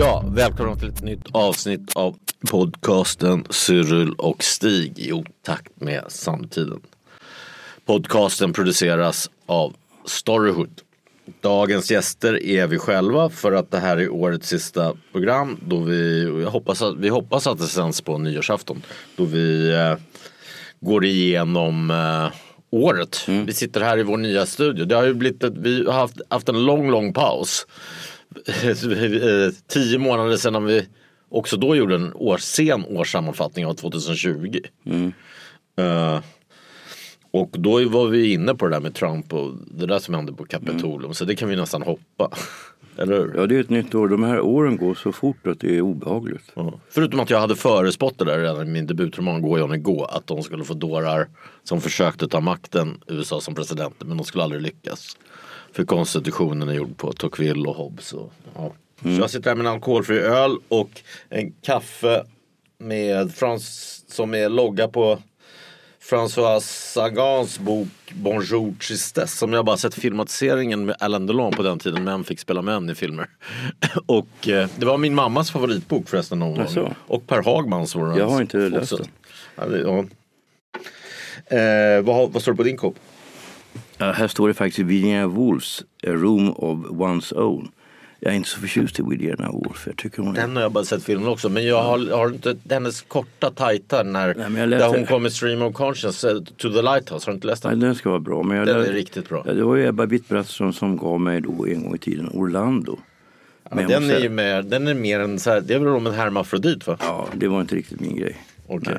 Ja, välkomna till ett nytt avsnitt av podcasten Cyril och Stig i otakt med samtiden. Podcasten produceras av Storyhood. Dagens gäster är vi själva för att det här är årets sista program då vi, jag hoppas att, vi hoppas att det sänds på nyårsafton. Då vi eh, går igenom eh, året. Vi sitter här i vår nya studio. Det har ju blivit ett, vi har haft, haft en lång, lång paus. Tio månader sedan vi också då gjorde en år, sen årssammanfattning av 2020. Eh, och då var vi inne på det där med Trump och det där som hände på Kapitolium. Så det kan vi nästan hoppa. Eller hur? Ja, det är ett nytt år. De här åren går så fort att det är obehagligt. Ja. Förutom att jag hade förespått det där redan i min debutroman Gå Johnny Gå. Att de skulle få dårar som försökte ta makten USA som presidenter. Men de skulle aldrig lyckas. För konstitutionen är gjord på Tocqueville och Hobbes. Och, ja. Så jag sitter här med en alkoholfri öl och en kaffe med Frans, som är logga på François Sagans bok Bonjour Tristesse som jag bara sett filmatiseringen med Alain Delon på den tiden män fick spela män i filmer. Och eh, det var min mammas favoritbok förresten någon gång. Och Per Hagmans var Jag har inte läst den. Ja, det, ja. Eh, vad, vad står det på din kopp? Ja, här står det faktiskt Virginia Woolfs A Room of One's Own. Jag är inte så förtjust i Virginia Woolf. Jag tycker hon är... Den har jag bara sett filmen också men jag har, har inte hennes korta tajta när, Nej, läste- där hon kom med Stream of Conscience eh, to the Lighthouse. Har du inte läst Nej, den? den ska vara bra. Men jag Den är lär- riktigt bra. Ja, det var ju Ebba Witt-Brattström som gav mig då en gång i tiden Orlando. Men jag den, måste är ju mer, den är mer en så här, det är väl om en hermafrodit va? Ja, det var inte riktigt min grej. Nej.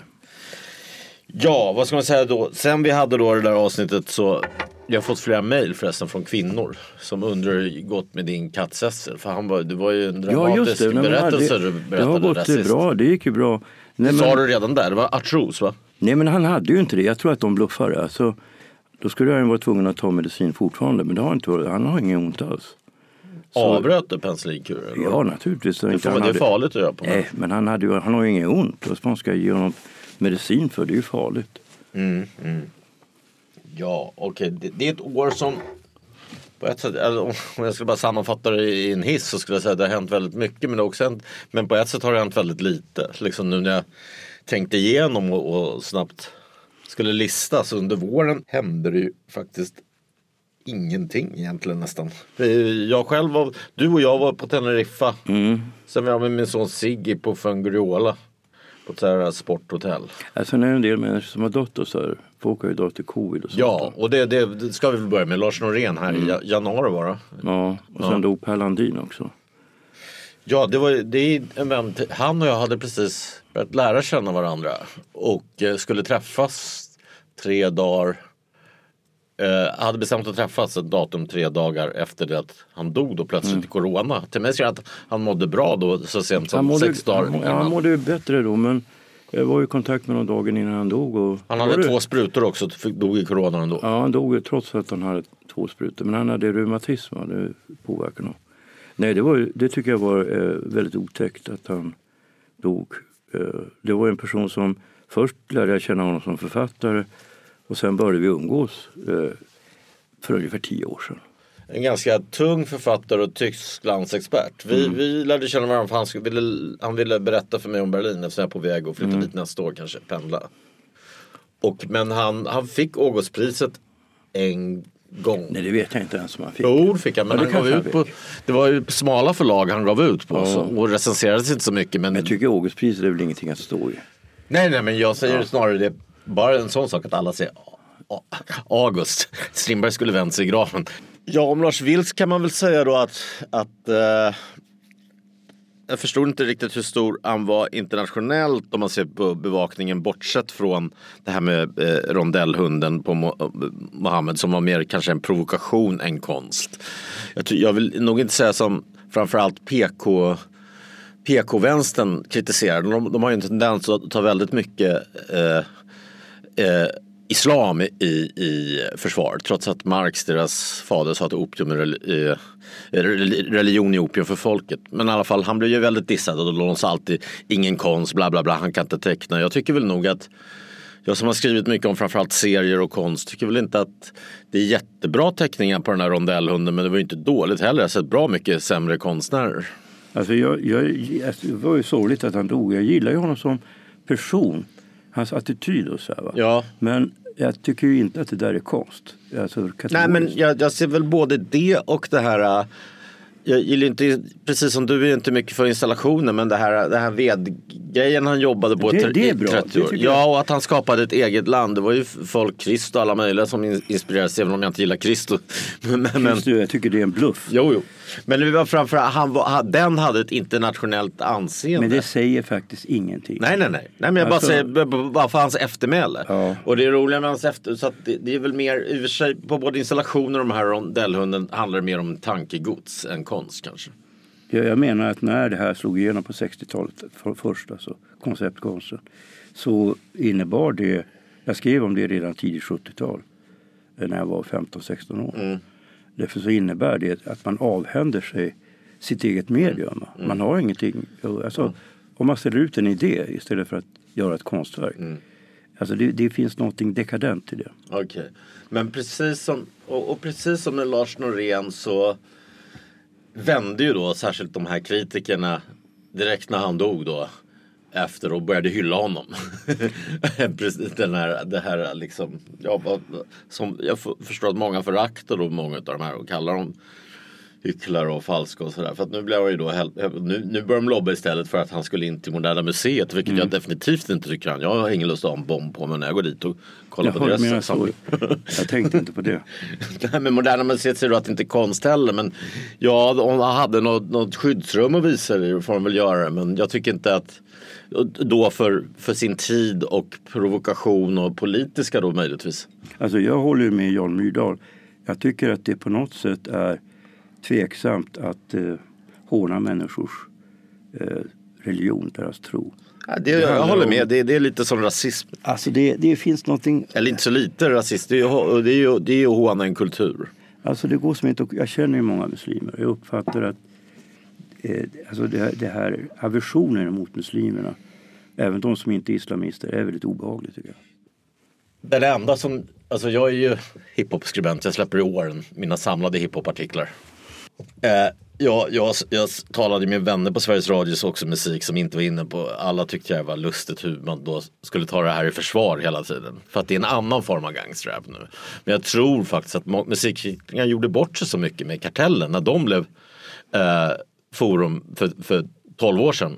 Ja, vad ska man säga då? Sen vi hade då det där avsnittet så jag har fått flera mejl förresten från kvinnor som undrar hur det gått med din katt Cecil. För han var, det var ju en Ja, dramatisk just det. Nej, berättelse det, du det berättade har gått det bra. Det gick ju bra. Nej, Det sa men- du redan där, det var artros va? Nej men han hade ju inte det. Jag tror att de bluffade. Alltså, då skulle han vara tvungen att ta medicin fortfarande. Men det har inte varit. Han har ingen ont alls. Avbröt du penicillinkuren? Ja naturligtvis. det, Inte får, det är farligt att göra på Nej men han, hade ju, han har ju inget ont. Vad man ska ge honom medicin för. Det är ju farligt. Ja, okej. Det, det är ett år som på ett sätt, eller om jag skulle bara sammanfatta det i en hiss så skulle jag säga att det har hänt väldigt mycket men, också hänt, men på ett sätt har det hänt väldigt lite. Liksom nu när jag tänkte igenom och, och snabbt skulle lista så under våren hände det ju faktiskt ingenting egentligen nästan. Jag själv var, du och jag var på Teneriffa. Sen var jag med min son Siggy på Funguriola. På så här sporthotell. Alltså när det är en del människor som har dött och så här. Folk har ju dött i covid och sånt. Ja, och det, det, det ska vi väl börja med. Lars Norén här i ja- januari var det. Ja, och sen dog Per Landin också. Ja, det var det är en vän till, Han och jag hade precis börjat lära känna varandra och eh, skulle träffas tre dagar. Eh, hade bestämt att träffas ett datum tre dagar efter det att han dog då plötsligt i corona. Till mig han att han mådde bra då så sent som mådde, sex dagar han, ja, han innan. mådde ju bättre då men jag var i kontakt med honom dagen innan han dog. Och Han hade det- två sprutor också, dog i corona ändå. Ja, han dog trots att han hade två sprutor. Men han hade reumatism, det påverkade honom. Nej, det, var, det tycker jag var eh, väldigt otäckt att han dog. Eh, det var en person som först lärde jag känna honom som författare och sen började vi umgås eh, för ungefär tio år sedan. En ganska tung författare och Tysklandsexpert. Vi, Mm. vi lärde känna varandra för han, skulle, ville, han ville berätta för mig om Berlin eftersom jag är på väg att flytta Mm. dit nästa år kanske, pendla. Och, men han, han fick Augustpriset en gång. Nej, det vet jag inte ens om han fick. Jo, fick han. Men Ja, han gav kanske ut han på, det var ju smala förlag han gav ut på. Ja. Och recenserades inte så mycket. Men, Jag tycker Augustpriset är väl ingenting att stå i. nej, nej, men jag säger snarare det. Bara en sån sak att alla säger August. Strindberg skulle vänt sig i graven. Ja, om Lars Vilks kan man väl säga då att, att eh, jag förstod inte riktigt hur stor han var internationellt om man ser på bevakningen bortsett från det här med eh, rondellhunden på Mo- Mohammed som var mer kanske en provokation än konst. Jag, tror- jag vill nog inte säga som framförallt PK PK-vänstern kritiserar. De, de har ju en tendens att ta väldigt mycket eh, eh, islam i, i försvaret Trots att Marx, deras fader, sa att opium är eh, religion är opium för folket. Men i alla fall, han blev ju väldigt dissad och då sa alltid ingen konst, bla bla bla, han kan inte teckna. Jag tycker väl nog att jag som har skrivit mycket om framförallt serier och konst tycker väl inte att det är jättebra teckningar på den här rondellhunden men det var ju inte dåligt heller. Jag har sett bra mycket sämre konstnärer. Alltså jag, jag, alltså det var ju sorgligt att han dog. Jag gillar ju honom som person. Hans attityd och så här, va? Ja. Men jag tycker ju inte att det där är konst. Alltså, Nej men jag, jag ser väl både det och det här äh, jag gillar inte, precis som du är inte mycket för installationer men det här, det här vedgrejen han jobbade på Det- det är bra. 30 Det år. Ja och att han skapade ett eget land. Det var ju folk, Krist och alla möjliga som in- inspirerades även om jag inte gillar Krist. Men, men, det, jag tycker det är en bluff. jo, jo. Men det var framförallt, han var, den hade ett internationellt anseende. Men det säger faktiskt ingenting. Nej, nej, nej. nej men jag bara Alltså- säger b- b- bara för hans eftermäle. Ja. Och det är roliga med hans efter... Så det, det är väl mer, i och för sig, på både installationer och de här rondellhunden handlar det mer om tankegods än konst kanske. Jag, jag menar att när det här slog igenom på 60-talet, för, först alltså, konceptkonsten, så innebar det, jag skrev om det redan tidigt 70-tal, eh, när jag var 15-16 år. Därför så innebär det att man avhänder sig sitt eget medium. va. Man har ingenting, alltså, om man ställer ut en idé istället för att göra ett konstverk. Alltså det, det finns någonting dekadent i det. Okej. Men precis som, och, och precis som med Lars Norén så vände ju då särskilt de här kritikerna direkt när han dog då efter och började hylla honom. Precis Den här, det här liksom, ja, som jag förstår att många föraktar då många av de här och kallar dem hycklare och falska och sådär. För att nu blev jag ju då, nu, nu börjar de lobba istället för att han skulle in till Moderna Museet. Vilket jag definitivt inte tycker han. Jag har ingen lust att ha en bomb på mig när jag går dit och kollar på du menar deras så. Jag tänkte inte på det. Nej men Moderna Museet säger du att det inte är konst heller. Men ja, om han hade något, något skyddsrum att visa det får de väl göra. Men jag tycker inte att då för, för sin tid och provokation och politiska då möjligtvis. Alltså jag håller med Jan Myrdal. Jag tycker att det på något sätt är tveksamt att eh, håna människors eh, religion, deras tro. Ja, det, jag handlar håller om- med, det, det är lite som rasism. Alltså det, det finns någonting, Eller inte så lite rasism, det är ju, det det att håna en kultur. alltså det går som inte Jag känner ju många muslimer. Jag uppfattar att Eh, alltså det, här, det här aversionen mot muslimerna, även de som inte är islamister, är väldigt obehagligt tycker jag. Den enda som, alltså jag är ju hiphop-skribent, jag släpper i åren mina samlade hiphop-artiklar. Eh, jag, jag, jag talade med vänner på Sveriges Radio också musik som inte var inne på, alla tyckte jag var lustigt hur man då skulle ta det här i försvar hela tiden. För att det är en annan form av gangsterrap nu. Men jag tror faktiskt att må- musikkritikerna gjorde bort sig så mycket med Kartellen när de blev eh, forum för, för 12 år sedan.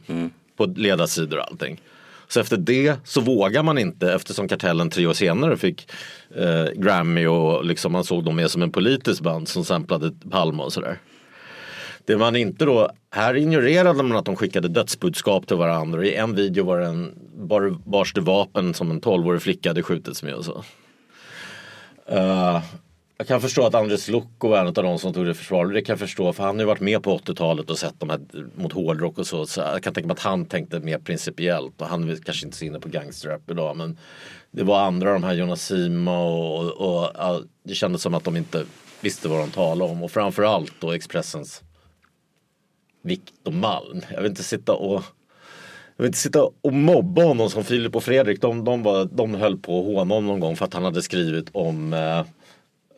På ledarsidor och allting. Så efter det så vågar man inte eftersom Kartellen tre år senare fick eh, Grammy och liksom man såg dem mer som en politisk band som samplade Palme och sådär. Det man inte då, här ignorerade man att de skickade dödsbudskap till varandra och i en video var det en, bar, bars det vapen som en 12-årig flicka hade skjutits med och så. Uh, jag kan förstå att Andres Lukko var en av de som tog det i försvar. Det kan jag förstå för han har ju varit med på 80-talet och sett de här mot hårdrock och så. så jag kan tänka mig att han tänkte mer principiellt och han är kanske inte så inne på gangsterrap idag men det var andra de här Jonas Sima och, och, och ja, det kändes som att de inte visste vad de talade om och framförallt då Expressens Viktor Malm. Jag vill inte sitta och jag vill inte sitta och mobba honom som Filip och Fredrik. De, de, var, de höll på att håna honom någon gång för att han hade skrivit om eh,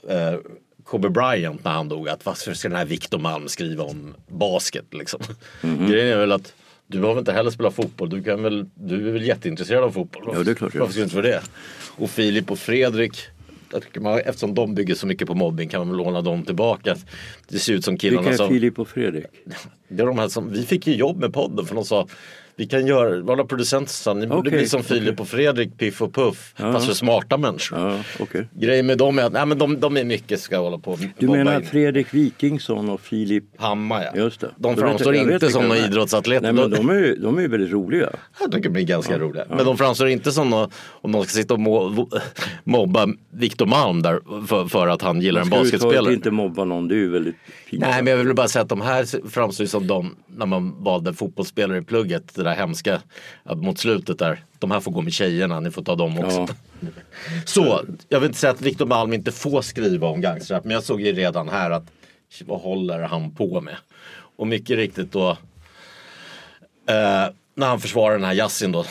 eh, Kobe Bryant när han dog. Att varför ska den här Victor Malm skriva om basket liksom. Grejen är väl att du behöver inte heller spela fotboll. Du, kan väl, du är väl jätteintresserad av fotboll? Ja, det är klart. Varför skulle du inte vara det? Och Filip och Fredrik man, eftersom de bygger så mycket på mobbing kan man väl låna dem tillbaka. Det ser ut som killarna Vilka är som... Filip och Fredrik? Det är de här som, vi fick ju jobb med podden för de sa Vi kan göra, vara producenter sa ni borde Okej, bli som okej. Filip och Fredrik, Piff och Puff. Fast för smarta människor. Ja, okej. Grejen med dem är att nej, men de, de är mycket ska hålla på Du menar in. Fredrik Wikingsson och Filip Hammar ja. Just det. De framstår vet inte som några idrottsatleter. Nej, men de är ju de är väldigt roliga. Jag tycker de är ganska roliga. Men de framstår inte som nå- om de ska sitta och må, mobba Viktor Malm där för, för att han gillar en basketspelare. inte mobba någon, det är ju väldigt fint. Nej men jag vill bara säga att de här framstår som de när man valde fotbollsspelare i plugget. Det där hemska mot slutet där. De här får gå med tjejerna, ni får ta dem också. Ja. Så, jag vill inte säga att Viktor Malm inte får skriva om gangsterrap. Men jag såg ju redan här att vad håller han på med? Och mycket riktigt då eh, när han försvarar den här Yasin då.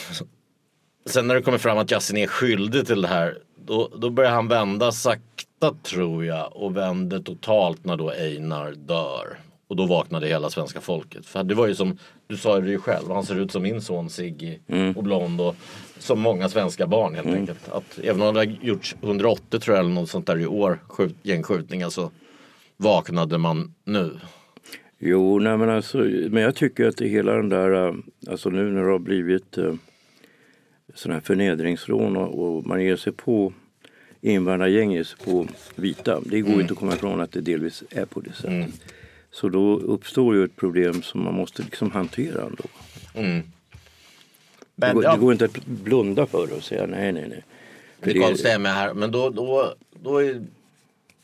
Sen när det kommer fram att Yasin är skyldig till det här. Då, då börjar han vända sakta tror jag. Och vänder totalt när då Einar dör. Och då vaknade hela svenska folket. För det var ju som, du sa det ju själv, han ser ut som min son Siggy och blond och som många svenska barn helt enkelt. Att även om det har gjorts 180 tror jag eller något sånt där i år, skjut, gängskjutningar så vaknade man nu. Jo, nej men alltså, men jag tycker att det hela den där, äh, alltså nu när det har blivit äh, sådana här förnedringsrån och, och man ger sig på invandrargäng, ger sig på vita. Det går ju inte att komma ifrån att det delvis är på det sättet. Så då uppstår ju ett problem som man måste liksom hantera ändå. Det, Men, går, ja, det går inte att blunda för det och säga nej, nej, nej. För Det konstiga med här, men då, då, då är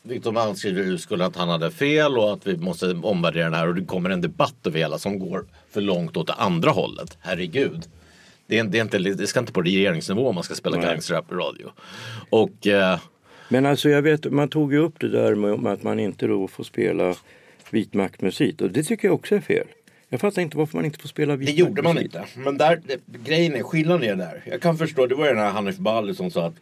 Viktor Malm skriver i urskulden att han hade fel och att vi måste omvärdera den här och det kommer en debatt över hela som går för långt åt det andra hållet. Herregud. Det, är, det, är inte, det ska inte på regeringsnivå man ska spela gangsterrap i radio. Och eh, Men alltså jag vet, man tog ju upp det där med att man inte då får spela vitmaktmusik och det tycker jag också är fel. Jag fattar inte varför man inte får spela det vitmaktmusik. gjorde man inte. Men där, det, grejen är, skillnaden är där. Jag kan förstå, det var ju den här Hanif Bali som sa att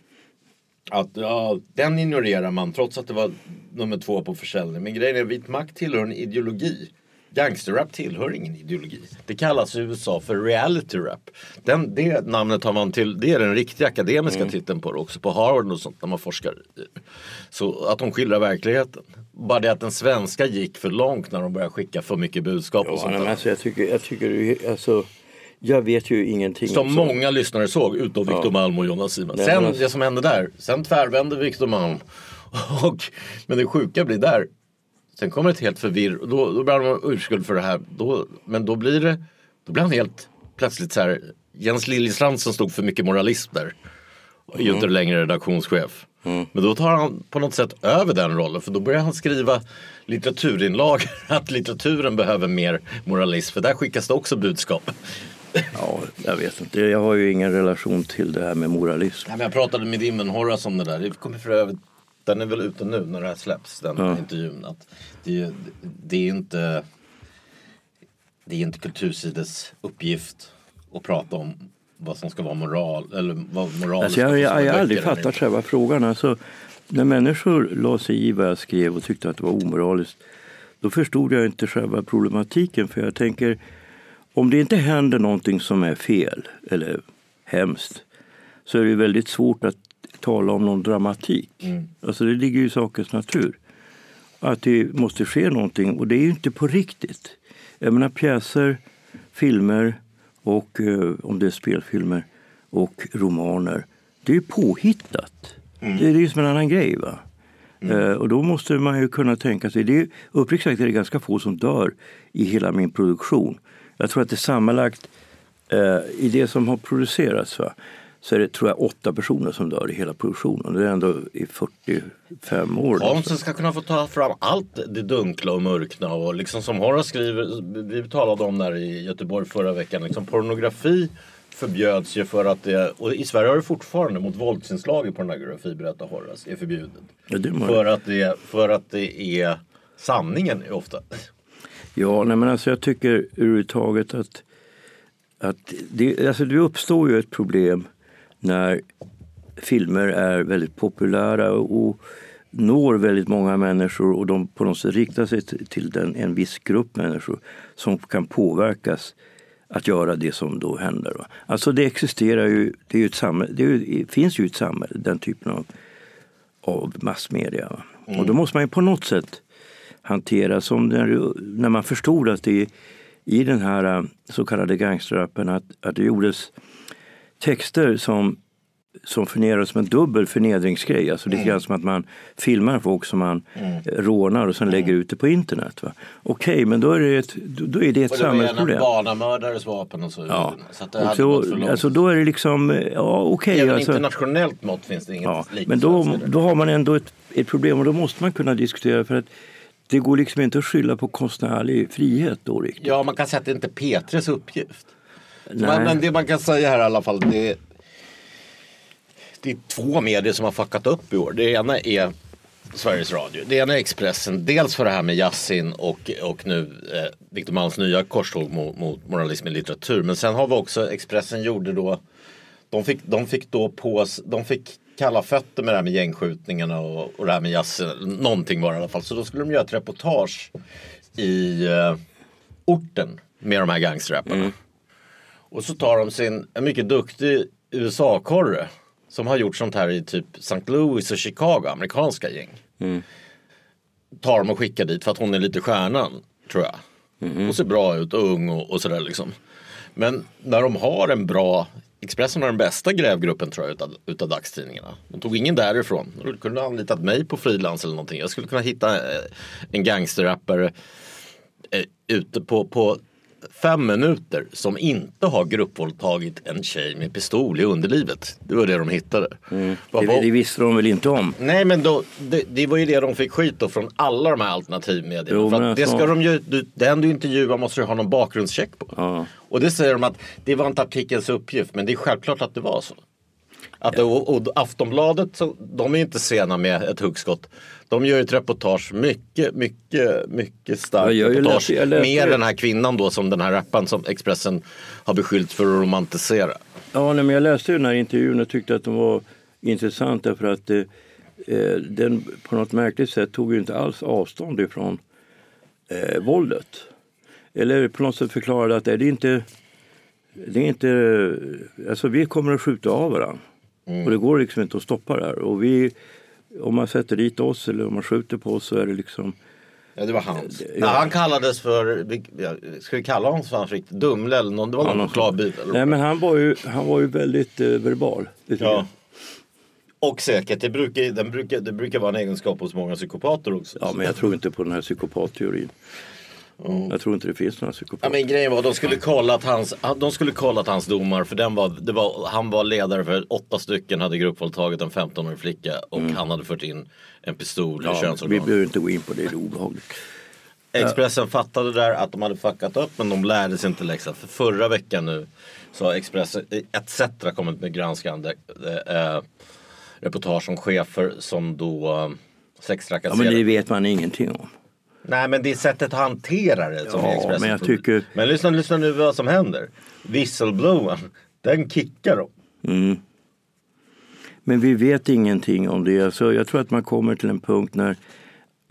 att ja, den ignorerar man trots att det var nummer två på försäljning. Men grejen är vit makt tillhör en ideologi. Gangsterrap tillhör ingen ideologi. Det kallas i USA för reality rap. Den, det namnet har man till, det är den riktiga akademiska titeln på det också på Harvard och sånt när man forskar. i det. Så att de skildrar verkligheten. Bara det att den svenska gick för långt när de började skicka för mycket budskap och Ja, sånt men där. alltså, jag tycker, jag tycker alltså, jag vet ju ingenting. Som om sånt. många lyssnare såg utom Victor Malm och Jonas Siman. Nej, Sen men alltså- det som hände där, sen tvärvände Victor Malm. Och, men det sjuka blir där, sen kommer ett helt förvirr och då, då blir han urskuld för det här. Då, men då blir det, då blir han helt plötsligt så här, Jens Liljestrand som stod för mycket moralism där. Är ju inte längre redaktionschef. Men då tar han på något sätt över den rollen för då börjar han skriva litteraturinlag att litteraturen behöver mer moralism för där skickas det också budskap. Ja, jag vet inte. Jag har ju ingen relation till det här med moralism. Nej, men jag pratade med Dimmen Horace om det där. Det kommer för övrigt, den är väl ute nu när det här släpps, den Ja. intervjun. Att det, det är inte det är inte kultursides uppgift att prata om vad som ska vara moral eller vad moral Alltså jag, jag, jag har aldrig fattat själva frågan. Alltså, när människor la sig i vad jag skrev och tyckte att det var omoraliskt då förstod jag inte själva problematiken. För jag tänker, om det inte händer någonting som är fel eller hemskt så är det väldigt svårt att tala om någon dramatik. Alltså det ligger ju i sakens natur. Att det måste ske någonting och det är ju inte på riktigt. Jag menar pjäser, filmer och eh, om det är spelfilmer och romaner. Det är ju påhittat. Det är ju som en annan grej. va. Eh, och då måste man ju kunna tänka sig, det är, uppriktigt sagt är det ganska få som dör i hela min produktion. Jag tror att det sammanlagt eh, i det som har producerats va, så är det tror jag åtta personer som dör i hela produktionen. Det är ändå i 45 år. Konsten ska kunna få ta fram allt det dunkla och mörkna och liksom som Horace skriver, vi talade om där i Göteborg förra veckan, liksom pornografi förbjöds ju för att det, och i Sverige har det fortfarande mot våldsinslag i pornografi berättar Horace, är förbjudet. Ja, må- För att det, för att det är sanningen är ofta. Ja, nej, men alltså jag tycker överhuvudtaget att, att det, alltså det uppstår ju ett problem när filmer är väldigt populära och når väldigt många människor och de på något sätt riktar sig till den, en viss grupp människor som kan påverkas att göra det som då händer. Va? Alltså det existerar ju, det, ju samhälle, det ju, det finns ju ett samhälle, den typen av, av massmedia. Va? Och då måste man ju på något sätt hantera som när, när man förstod att det i den här så kallade gangsterrappen att, att det gjordes texter som som fungerar som en dubbel förnedringsgrej. Alltså lite grann som att man filmar folk som man mm. rånar och sen lägger ut det på internet. Va? Okej, okay, men då är det ett, då är det ett samhällsproblem. Och det var barnamördares vapen och så. Ja. så att det och så, alltså då är det liksom, ja okej. Okay, Även alltså, internationellt mått finns det inget ja, Men då, då har man ändå ett, ett problem och då måste man kunna diskutera för att det går liksom inte att skylla på konstnärlig frihet då riktigt. Ja, man kan säga att det inte är Petres uppgift. Men, men det man kan säga här i alla fall, det det är två medier som har fuckat upp i år. Det ena är Sveriges Radio. Det ena är Expressen. Dels för det här med Yassin och, och nu eh, Victor Malms nya korståg mot, mot moralism i litteratur. Men sen har vi också Expressen gjorde då de fick, de fick då på de fick kalla fötter med det här med gängskjutningarna och, och det här med Yassin. Någonting var det i alla fall. Så då skulle de göra ett reportage i eh, orten med de här gangsterrapparna. Mm. Och så tar de sin, en mycket duktig USA-korre som har gjort sånt här i typ St. Louis och Chicago, amerikanska gäng. Mm. Tar dem och skickar dit för att hon är lite stjärnan, tror jag. Mm. Hon ser bra ut, ung och, och sådär liksom. Men när de har en bra Expressen har den bästa grävgruppen tror jag utav, utav dagstidningarna. De tog ingen därifrån. De kunde ha anlitat mig på frilans eller någonting. Jag skulle kunna hitta eh, en gangsterrappare eh, ute på, på fem minuter som inte har gruppvåldtagit en tjej med pistol i underlivet. Det var det de hittade. Mm. Det, det, visste de väl inte om? Nej men då, det, det var ju det de fick skit då från alla de här alternativmedierna. För det ska de ju, den du intervjuar måste du ha någon bakgrundscheck på. Ja. Och det säger de att det var inte artikelns uppgift men det är självklart att det var så. Att, ja. och, och Aftonbladet, så, de är inte sena med ett huggskott. De gör ett reportage, mycket, mycket, mycket starkt reportage. Läste, läste, med den här kvinnan då som den här rapparen som Expressen har beskyllt för att romantisera. Ja, men jag läste den här intervjun och tyckte att den var intressant därför att eh, eh, den på något märkligt sätt tog ju inte alls avstånd ifrån eh, våldet. Eller på något sätt förklarade att det är inte det är inte, alltså vi kommer att skjuta av varandra. Mm. Och det går liksom inte att stoppa det här. Och vi, om man sätter dit oss eller om man skjuter på oss så är det liksom Ja det var hans. Ja. Nej, han kallades för, ska vi kalla honom för riktigt Dumle eller någon, det var någon chokladbit? Nej men han var ju, han var ju väldigt eh, verbal. ja. Och säkert, det brukar, den brukar, det brukar vara en egenskap hos många psykopater också. Ja men jag tror inte på den här psykopatteorin. Mm. Jag tror inte det finns några psykopater. Ja, men grejen var de skulle kollat hans, de skulle kollat hans domar för den var, det var, han var ledare för åtta stycken hade gruppvåldtagit en 15-årig flicka och mm. han hade fört in en pistol ja, i könsorgan. Vi behöver inte gå in på det, det är obehagligt. Expressen ja. fattade där att de hade fuckat upp men de lärde sig inte läxan. För förra veckan nu så har Expressen ETC kommit med granskande eh, reportage om chefer som då eh, sextrakasserar. Ja men det vet man ingenting om. Nej men det är sättet att hantera det som ja, är Expressen. Men, jag tycker... men lyssna, lyssna nu vad som händer. Whistleblowern, den kickar de. Mm. Men vi vet ingenting om det. Alltså, jag tror att man kommer till en punkt när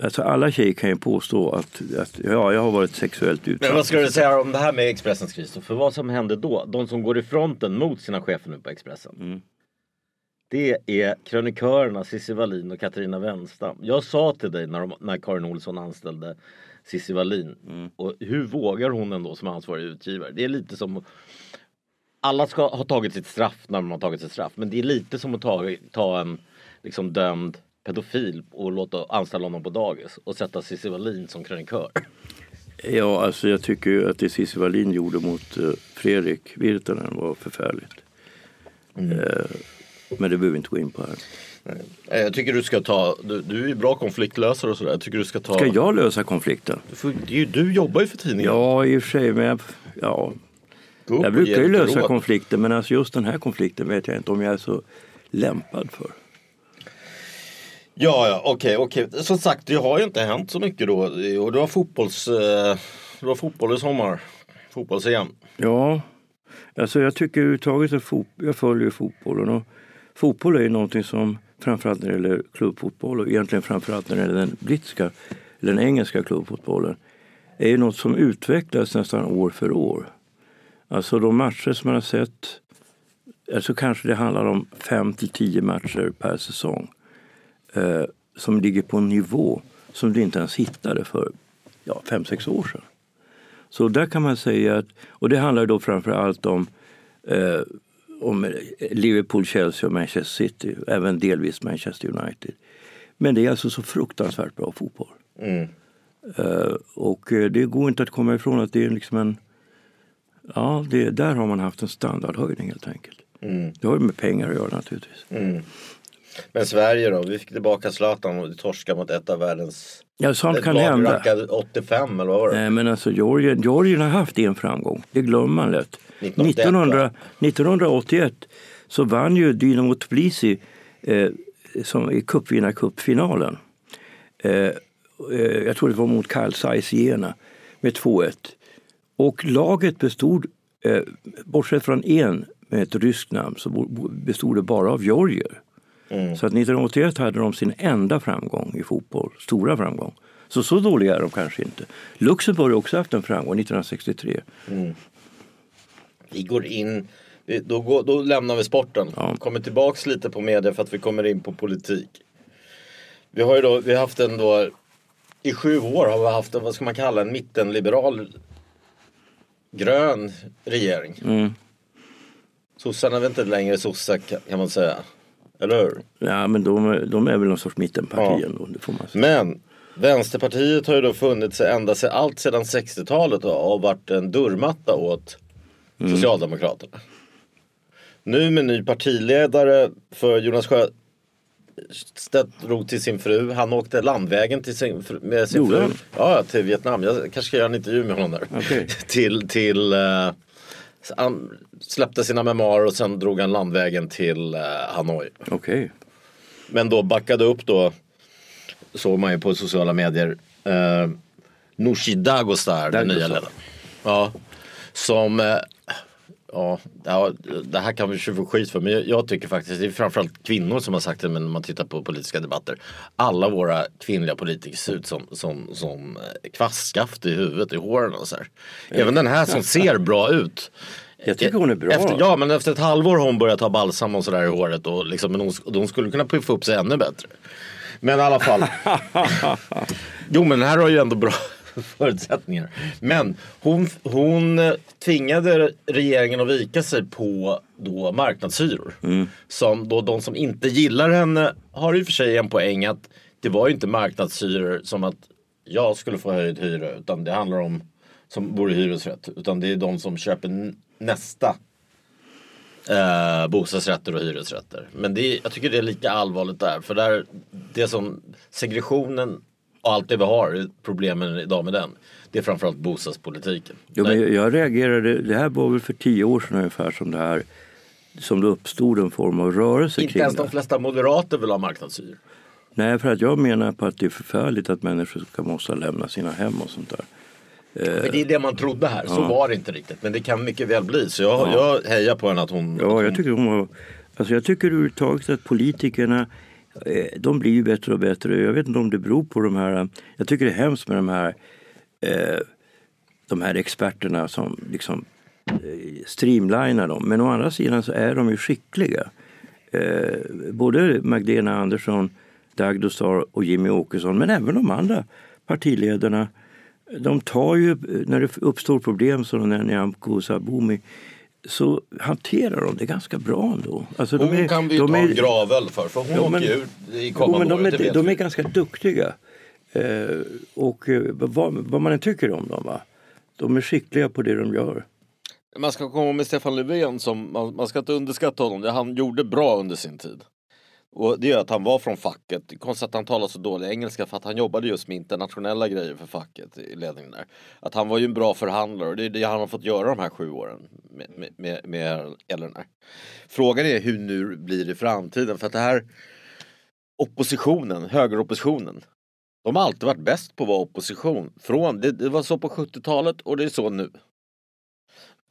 Alltså alla tjejer kan ju påstå att, att ja, jag har varit sexuellt utsatt. Men vad ska du säga om det här med Expressens kris? För vad som hände då? De som går i fronten mot sina chefer nu på Expressen. Mm. Det är krönikörerna Cissi Wallin och Katarina Wenstam. Jag sa till dig när, de, när Karin Olsson anställde Cissi Wallin. Mm. Och hur vågar hon ändå som ansvarig utgivare? Det är lite som alla ska ha tagit sitt straff när de har tagit sitt straff. Men det är lite som att ta, ta en liksom dömd pedofil och låta anställa honom på dagis och sätta Cissi Wallin som krönikör. Ja, alltså jag tycker ju att det Cissi Wallin gjorde mot uh, Fredrik Virtanen var förfärligt. Mm. Uh, men det behöver vi inte gå in på här. Nej. Jag tycker du ska ta, du, du är ju bra konfliktlösare och sådär. Jag tycker du ska ta... Ska jag lösa konflikten? Du, får, du, du jobbar ju för tidningen. Ja, i och för sig. Men jag, ja. jag brukar ju lösa råd. konflikter men alltså just den här konflikten vet jag inte om jag är så lämpad för. Ja, ja, okej, okay. Som sagt, det har ju inte hänt så mycket då. Och du har fotbolls, eh, du har fotboll i sommar. Fotbolls-EM. Ja, alltså jag tycker överhuvudtaget att fot, jag följer fotbollen. Och fotboll är ju någonting som framförallt när det gäller klubbfotboll och egentligen framförallt när det gäller den brittiska, eller den engelska klubbfotbollen är ju något som utvecklas nästan år för år. Alltså de matcher som man har sett, alltså kanske det handlar om fem till tio matcher per säsong eh, som ligger på en nivå som du inte ens hittade för ja, fem, sex år sedan. Så där kan man säga att, och det handlar då framför allt om, eh, om Liverpool, Chelsea och Manchester City, även delvis Manchester United. Men det är alltså så fruktansvärt bra fotboll. Mm. Eh, och eh, det går inte att komma ifrån att det är liksom en... Ja, det, där har man haft en standardhöjning helt enkelt. Mm. Det har ju med pengar att göra naturligtvis. Men Sverige då? Vi fick tillbaka Zlatan och torskade mot ett av världens... Ja, sånt kan hända. rankade 85 eller vad var det? Nej, men alltså Georgien, Georgien har haft en framgång. Det glömmer man lätt. 1981, 1900, 1981 så vann ju Dynamo Tbilisi eh, som i cupvinnarcupfinalen. Eh, eh, jag tror det var mot Carl Zeiss Jena med 2-1. Och laget bestod, eh, bortsett från en med ett ryskt namn, så bestod det bara av georgier. Så att 1981 hade de sin enda framgång i fotboll, stora framgång. Så så dåliga är de kanske inte. Luxemburg har också haft en framgång 1963. Vi går in, då, går, då lämnar vi sporten. Ja. Kommer tillbaks lite på media för att vi kommer in på politik. Vi har ju då, vi har haft en då, i sju år har vi haft en, vad ska man kalla en mittenliberal grön regering. Mm. Sossarna är väl inte längre sossar kan man säga. Eller hur? Ja, men de, de är väl någon sorts mittenparti Ja. ändå, det får man säga. Men Vänsterpartiet har ju då funnits ända sedan allt sedan 60-talet och har varit en dörrmatta åt Socialdemokraterna. Nu med ny partiledare för Jonas Sjöstedt drog till sin fru. Han åkte landvägen till sin, fru- med sin Gjorde fru. han? Ja, till Vietnam. Jag kanske ska göra en intervju med honom där. Okej. till, till eh, han släppte sina memoarer och sen drog han landvägen till eh, Hanoi. Okej. Men då backade upp då såg man ju på sociala medier eh, Nooshi Dagostar, den nya ledaren. Ja, som eh, Ja, ja, det här kan vi få skit för men jag, jag tycker faktiskt det är framförallt kvinnor som har sagt det men när man tittar på politiska debatter. Alla våra kvinnliga politiker ser ut som, som, som eh, kvastskaft i huvudet, i håren och så här. Även den här som ser bra ut. Jag tycker hon är bra. Efter, ja men efter ett halvår har hon börjat ta balsam och sådär i håret och liksom, men hon, hon skulle kunna puffa upp sig ännu bättre. Men i alla fall. jo men den här har ju ändå bra förutsättningar. Men hon, hon eh, tvingade regeringen att vika sig på då marknadshyror. Som då de som inte gillar henne har i och för sig en poäng att det var ju inte marknadshyror som att jag skulle få höjd hyra utan det handlar om som bor i hyresrätt. Utan det är de som köper nästa eh, bostadsrätter och hyresrätter. Men det jag tycker det är lika allvarligt där. För där, det som segregationen allt det vi har, problemen idag med den. Det är framförallt bostadspolitiken. Jo, Nej. men jag reagerade, det här var väl för tio år sedan ungefär som det här som det uppstod en form av rörelse inte kring ens det. de flesta moderater vill ha marknadshyror. Nej, för att jag menar på att det är förfärligt att människor ska måste lämna sina hem och sånt där. För det är det man trodde här. Så var det inte riktigt. Men det kan mycket väl bli. Så jag, jag hejar på henne att hon... Ja, jag tycker hon var... Alltså jag tycker överhuvudtaget att politikerna Eh, de blir ju bättre och bättre. Jag vet inte om det beror på de här... Jag tycker det är hemskt med de här, eh, de här experterna som liksom eh, streamlinar dem. Men å andra sidan så är de ju skickliga. Både Magdalena Andersson, Dagdostar och Jimmy Åkesson men även de andra partiledarna. De tar ju, när det uppstår problem som när Nyamko Sabuni så hanterar de det ganska bra ändå. Alltså, Hon de är, kan vi de ta är, en gravöl för. För hon Ja, åker men- ju ut i Jo, kommande men de, är, de är ganska duktiga. Eh, och eh, vad, vad man än tycker om dem, va? de är skickliga på det de gör. Man ska komma med Stefan Löfven som, man, man ska inte underskatta honom. Det han gjorde bra under sin tid. Och det gör att han var från facket. Konstigt att han talar så dålig engelska för att han jobbade just med internationella grejer för facket i ledningen där. Att han var ju en bra förhandlare och det är det han har fått göra de här sju åren med, med, med, med Eleanor. Frågan är hur nu blir det i framtiden för att det här oppositionen, högeroppositionen. De har alltid varit bäst på att vara opposition. Från, det, det var så på 70-talet och det är så nu.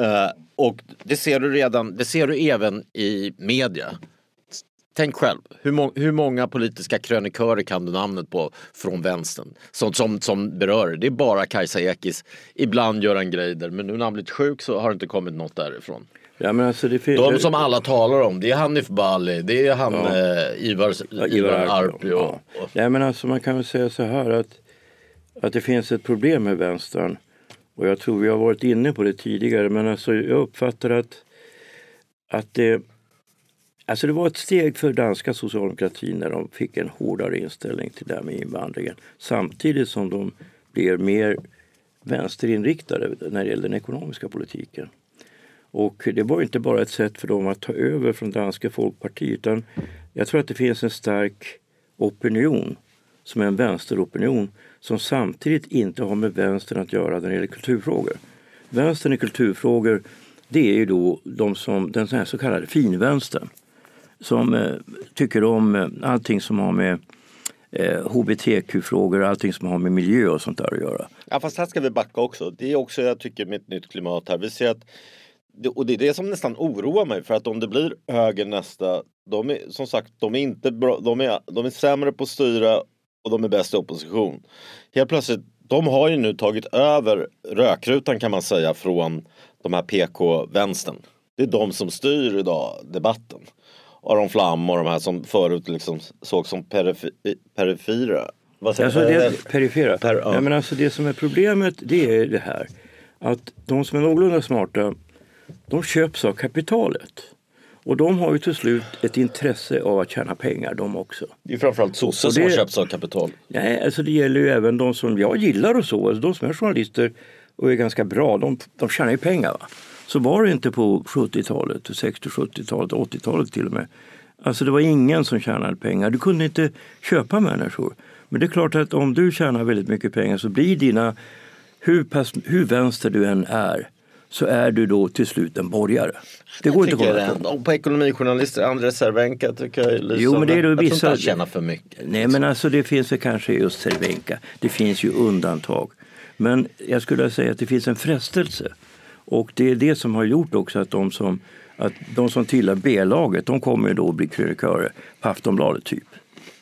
Uh, och det ser du redan, det ser du även i media. Tänk själv, hur, må, hur många politiska krönikörer kan du namnet på från vänstern? Som, som, som berör det. Det är bara Kajsa Ekis, ibland Göran Greider, men nu när han blivit sjuk så har det inte kommit något därifrån. Ja, men alltså det De som alla talar om, det är Hanif Bali, det är han eh, Ivar, Ja, Ivar Arpi och, Ja. och Nej, men alltså man kan väl säga så här att, att det finns ett problem med vänstern. Och jag tror vi har varit inne på det tidigare men alltså jag uppfattar att, att det, alltså det var ett steg för danska socialdemokratin när de fick en hårdare inställning till det här med invandringen. Samtidigt som de blev mer vänsterinriktade när det gäller den ekonomiska politiken. Och det var inte bara ett sätt för dem att ta över från danska folkpartiet utan jag tror att det finns en stark opinion som är en vänsteropinion som samtidigt inte har med vänstern att göra när det gäller kulturfrågor. Vänstern i kulturfrågor det är ju då de som, den så, så kallade finvänstern som eh, tycker om eh, allting som har med eh, hbtq-frågor och allting som har med miljö och sånt där att göra. Ja fast här ska vi backa också. Det är också jag tycker med ett nytt klimat här. Vi ser att och det är det som nästan oroar mig för att om det blir höger nästa, de är som sagt, de är inte bra, de är, de är sämre på att styra och de är bäst i opposition. Helt plötsligt, de har ju nu tagit över rökrutan kan man säga från de här PK-vänstern. Det är de som styr idag debatten. Aron Flam och de här som förut liksom såg som perifi perifera. Vad alltså det, perifera. Per, ja. men alltså det som är problemet det är det här att de som är någorlunda smarta de köps av kapitalet. Och de har ju till slut ett intresse av att tjäna pengar de också. Det är framförallt sossar som har köpts av kapital. Nej, alltså det gäller ju även de som jag gillar och så. Alltså de som är journalister och är ganska bra, de, de tjänar ju pengar. Va? Så var det inte på 70-talet, 60-70-talet, 80-talet till och med. Alltså det var ingen som tjänade pengar. Du kunde inte köpa människor. Men det är klart att om du tjänar väldigt mycket pengar så blir dina, hur, pass, hur vänster du än är, så är du då till slut en borgare. Det går inte att komma ifrån. På ekonomijournalister, Andres Cervenka tycker jag är lysande. Jo men det är då vissa... Jag tjänar för mycket. Nej men alltså det finns väl kanske just Cervenka. Det finns ju undantag. Men jag skulle säga att det finns en frestelse. Och det är det som har gjort också att de som, att de som tillhör B-laget de kommer då att bli krönikörer på Aftonbladet typ.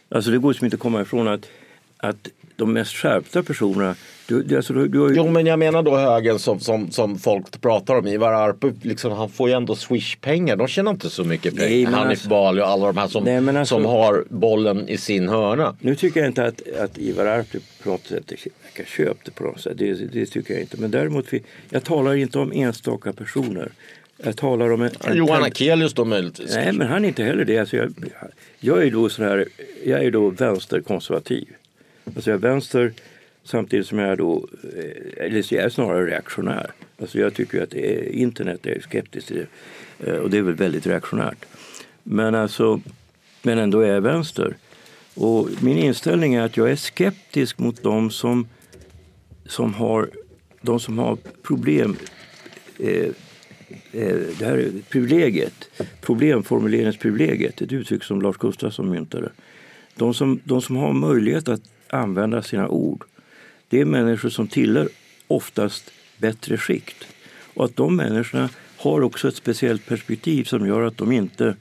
Alltså det går som inte att komma ifrån att, att de mest skärpta personerna du, alltså, du, du ju... Jo men jag menar då högen som, som, som folk pratar om. Ivar Arpe, liksom, han får ju ändå swish-pengar. De tjänar inte så mycket pengar. Hanif alltså... Bali och alla de här som, Nej, alltså... som har bollen i sin hörna. Nu tycker jag inte att, att Ivar Arpe på något sätt verkar köpt på något sätt. Det, det, tycker jag inte. Men däremot, jag talar inte om enstaka personer. Jag talar om en... en Johan Akelius då möjligtvis? Nej men han är inte heller det. Alltså jag, jag är då sån här, jag är då vänsterkonservativ. Alltså jag är vänster samtidigt som jag då, eh, eller jag är snarare reaktionär. Alltså jag tycker att är, internet är skeptiskt till det. Och det är väl väldigt reaktionärt. Men, alltså, men ändå är jag vänster. Och min inställning är att jag är skeptisk mot de som, som, har, de som har problem eh, eh det här privilegiet, problemformuleringsprivilegiet, ett uttryck som Lars Gustafsson myntade. De som, de som har möjlighet att använda sina ord. Det är människor som tillhör oftast bättre skikt. Och att de människorna har också ett speciellt perspektiv som gör att de inte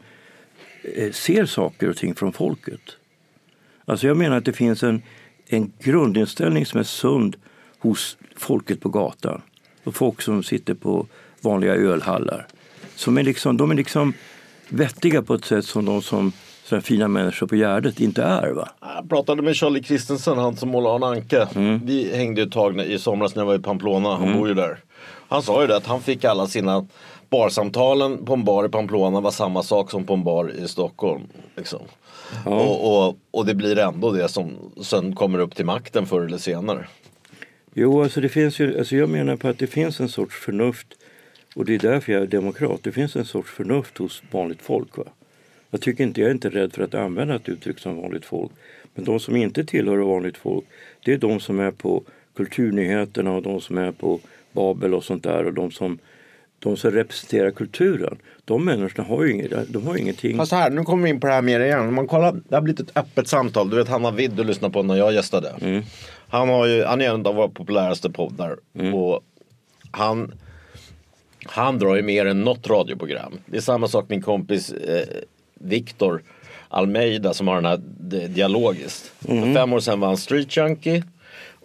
eh, ser saker och ting från folket. Alltså jag menar att det finns en, en grundinställning som är sund hos folket på gatan och folk som sitter på vanliga ölhallar. Som är liksom, de är liksom vettiga på ett sätt som de som sådana fina människor på Gärdet inte är. Va? Jag pratade med Charlie Kristensen, han som målar Arne Anke. Mm. Vi hängde ett tag i somras när jag var i Pamplona, han mm. bor ju där. Han sa ju det att han fick alla sina barsamtalen på en bar i Pamplona var samma sak som på en bar i Stockholm. Liksom. Ja. Och, och, och det blir ändå det som sen kommer upp till makten förr eller senare. Jo, alltså det finns ju, alltså jag menar på att det finns en sorts förnuft och det är därför jag är demokrat. Det finns en sorts förnuft hos vanligt folk. Va? Jag, tycker inte, jag är inte rädd för att använda ett uttryck som vanligt folk. Men de som inte tillhör vanligt folk, det är de som är på kulturnyheterna och de som är på Babel och sånt där och de som, de som representerar kulturen. De människorna har ju inget, de har ingenting. Fast här, nu kommer vi in på det här mer igen. Man kollar, det har blivit ett öppet samtal. Du vet Hanna Widd du lyssnade på när jag gästade. Mm. Han, har ju, han är en av våra populäraste poddar. Mm. Och han, han drar ju mer än något radioprogram. Det är samma sak min kompis eh, Victor Almeida som har den här dialogiskt. Mm. För fem år sedan var han Street Junkie.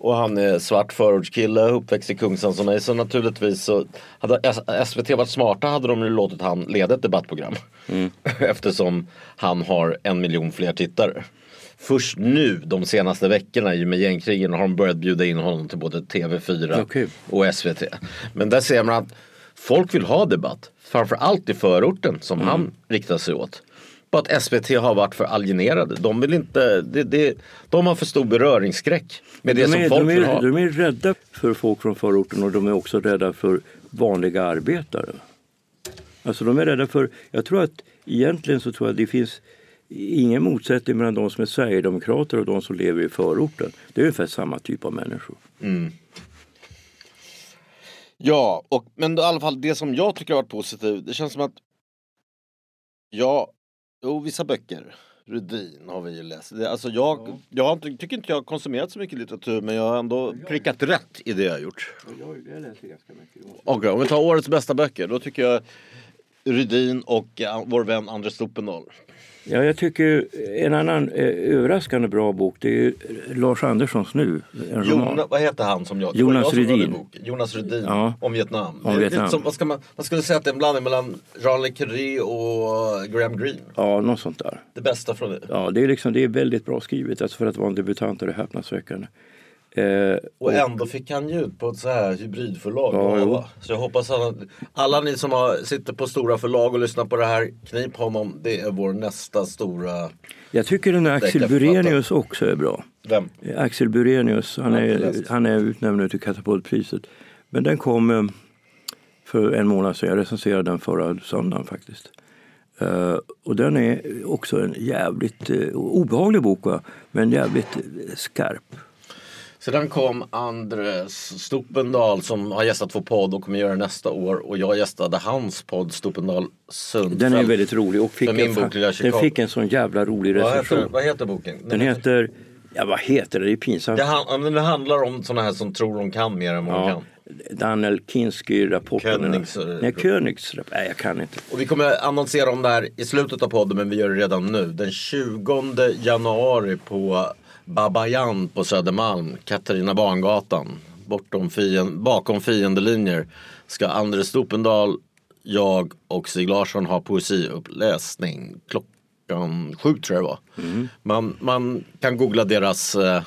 Och han är svart förortskille, uppväxt i Kungsan som mig. Så naturligtvis så hade SVT varit smarta hade de ju låtit han leda ett debattprogram. Eftersom han har en miljon fler tittare. Först nu de senaste veckorna i och med gängkrigen har de börjat bjuda in honom till både TV4 Okej. och SVT. Men där ser man att folk vill ha debatt. Framförallt i förorten som han riktar sig åt. På att SVT har varit för alienerade. De vill inte, det, det, de har för stor beröringsskräck med det de, som är, folk de, vill är, ha. de är rädda för folk från förorten och de är också rädda för vanliga arbetare. Alltså de är rädda för, jag tror att egentligen så tror jag att det finns ingen motsättning mellan de som är Sverigedemokrater och de som lever i förorten. Det är ungefär samma typ av människor. Ja, och, men i alla fall det som jag tycker har varit positivt. Det känns som att Ja, jo vissa böcker. Rudin har vi ju läst. Alltså jag, jag har tycker inte jag har konsumerat så mycket litteratur men jag har ändå prickat rätt i det jag har gjort. Jag läser ganska mycket. Okej, om vi tar årets bästa böcker då tycker jag Rudin och eh, vår vän Andres Stoppendahl. Ja, jag tycker en annan eh, överraskande bra bok det är Lars Anderssons Nu. En. Jonas, vad heter han som jag? Jonas jag Rydin. Jonas Rydin Ja. om Vietnam. Om Vietnam. Som, vad ska man, man skulle säga att det är en blandning mellan Jean Le Carré och Graham Greene. Ja, något sånt där. Det bästa från det. Ja, det är, liksom, det är väldigt bra skrivet. Alltså för att vara en debutant är det häpnadsväckande. Eh, Och ändå fick han ju ut på ett så här hybridförlag. Ja, så jag hoppas att alla ni som har, sitter på stora förlag och lyssnar på det här, knip honom. Det är vår nästa stora... jag tycker den där Axel. Burenius också är bra. Vem? Axel Burenius, han är, läst. han är utnämnd nu till Katapultpriset. Men den kom eh, för en månad sedan. Jag recenserade den förra söndagen faktiskt. Eh, och den är också en jävligt eh, obehaglig bok, va? men jävligt skarp. Sedan kom Andres Stopendal som har gästat vår podd och kommer göra det nästa år. Och jag gästade hans podd Stopendal Sundfeld. Den är väldigt rolig och fick, en, bok, den fick en sån jävla rolig vad, recension. heter, vad heter boken? Den heter, ja vad heter det, det är pinsamt. Det, han, det handlar om sådana här som tror de kan mer än vad de Ja, kan. Daniel Kinski-rapporten. Königs- Nej, Königs Nej, jag kan inte. Och vi kommer annonsera om det här i slutet av podden men vi gör det redan nu. Den 20 januari på Babajan på Södermalm, Katarina Barngatan. Bortom fien, bakom fiendelinjer ska Andres Stopendal, jag och Stig Larsson ha poesiuppläsning klockan sju tror jag det var. Man, man kan googla deras eh,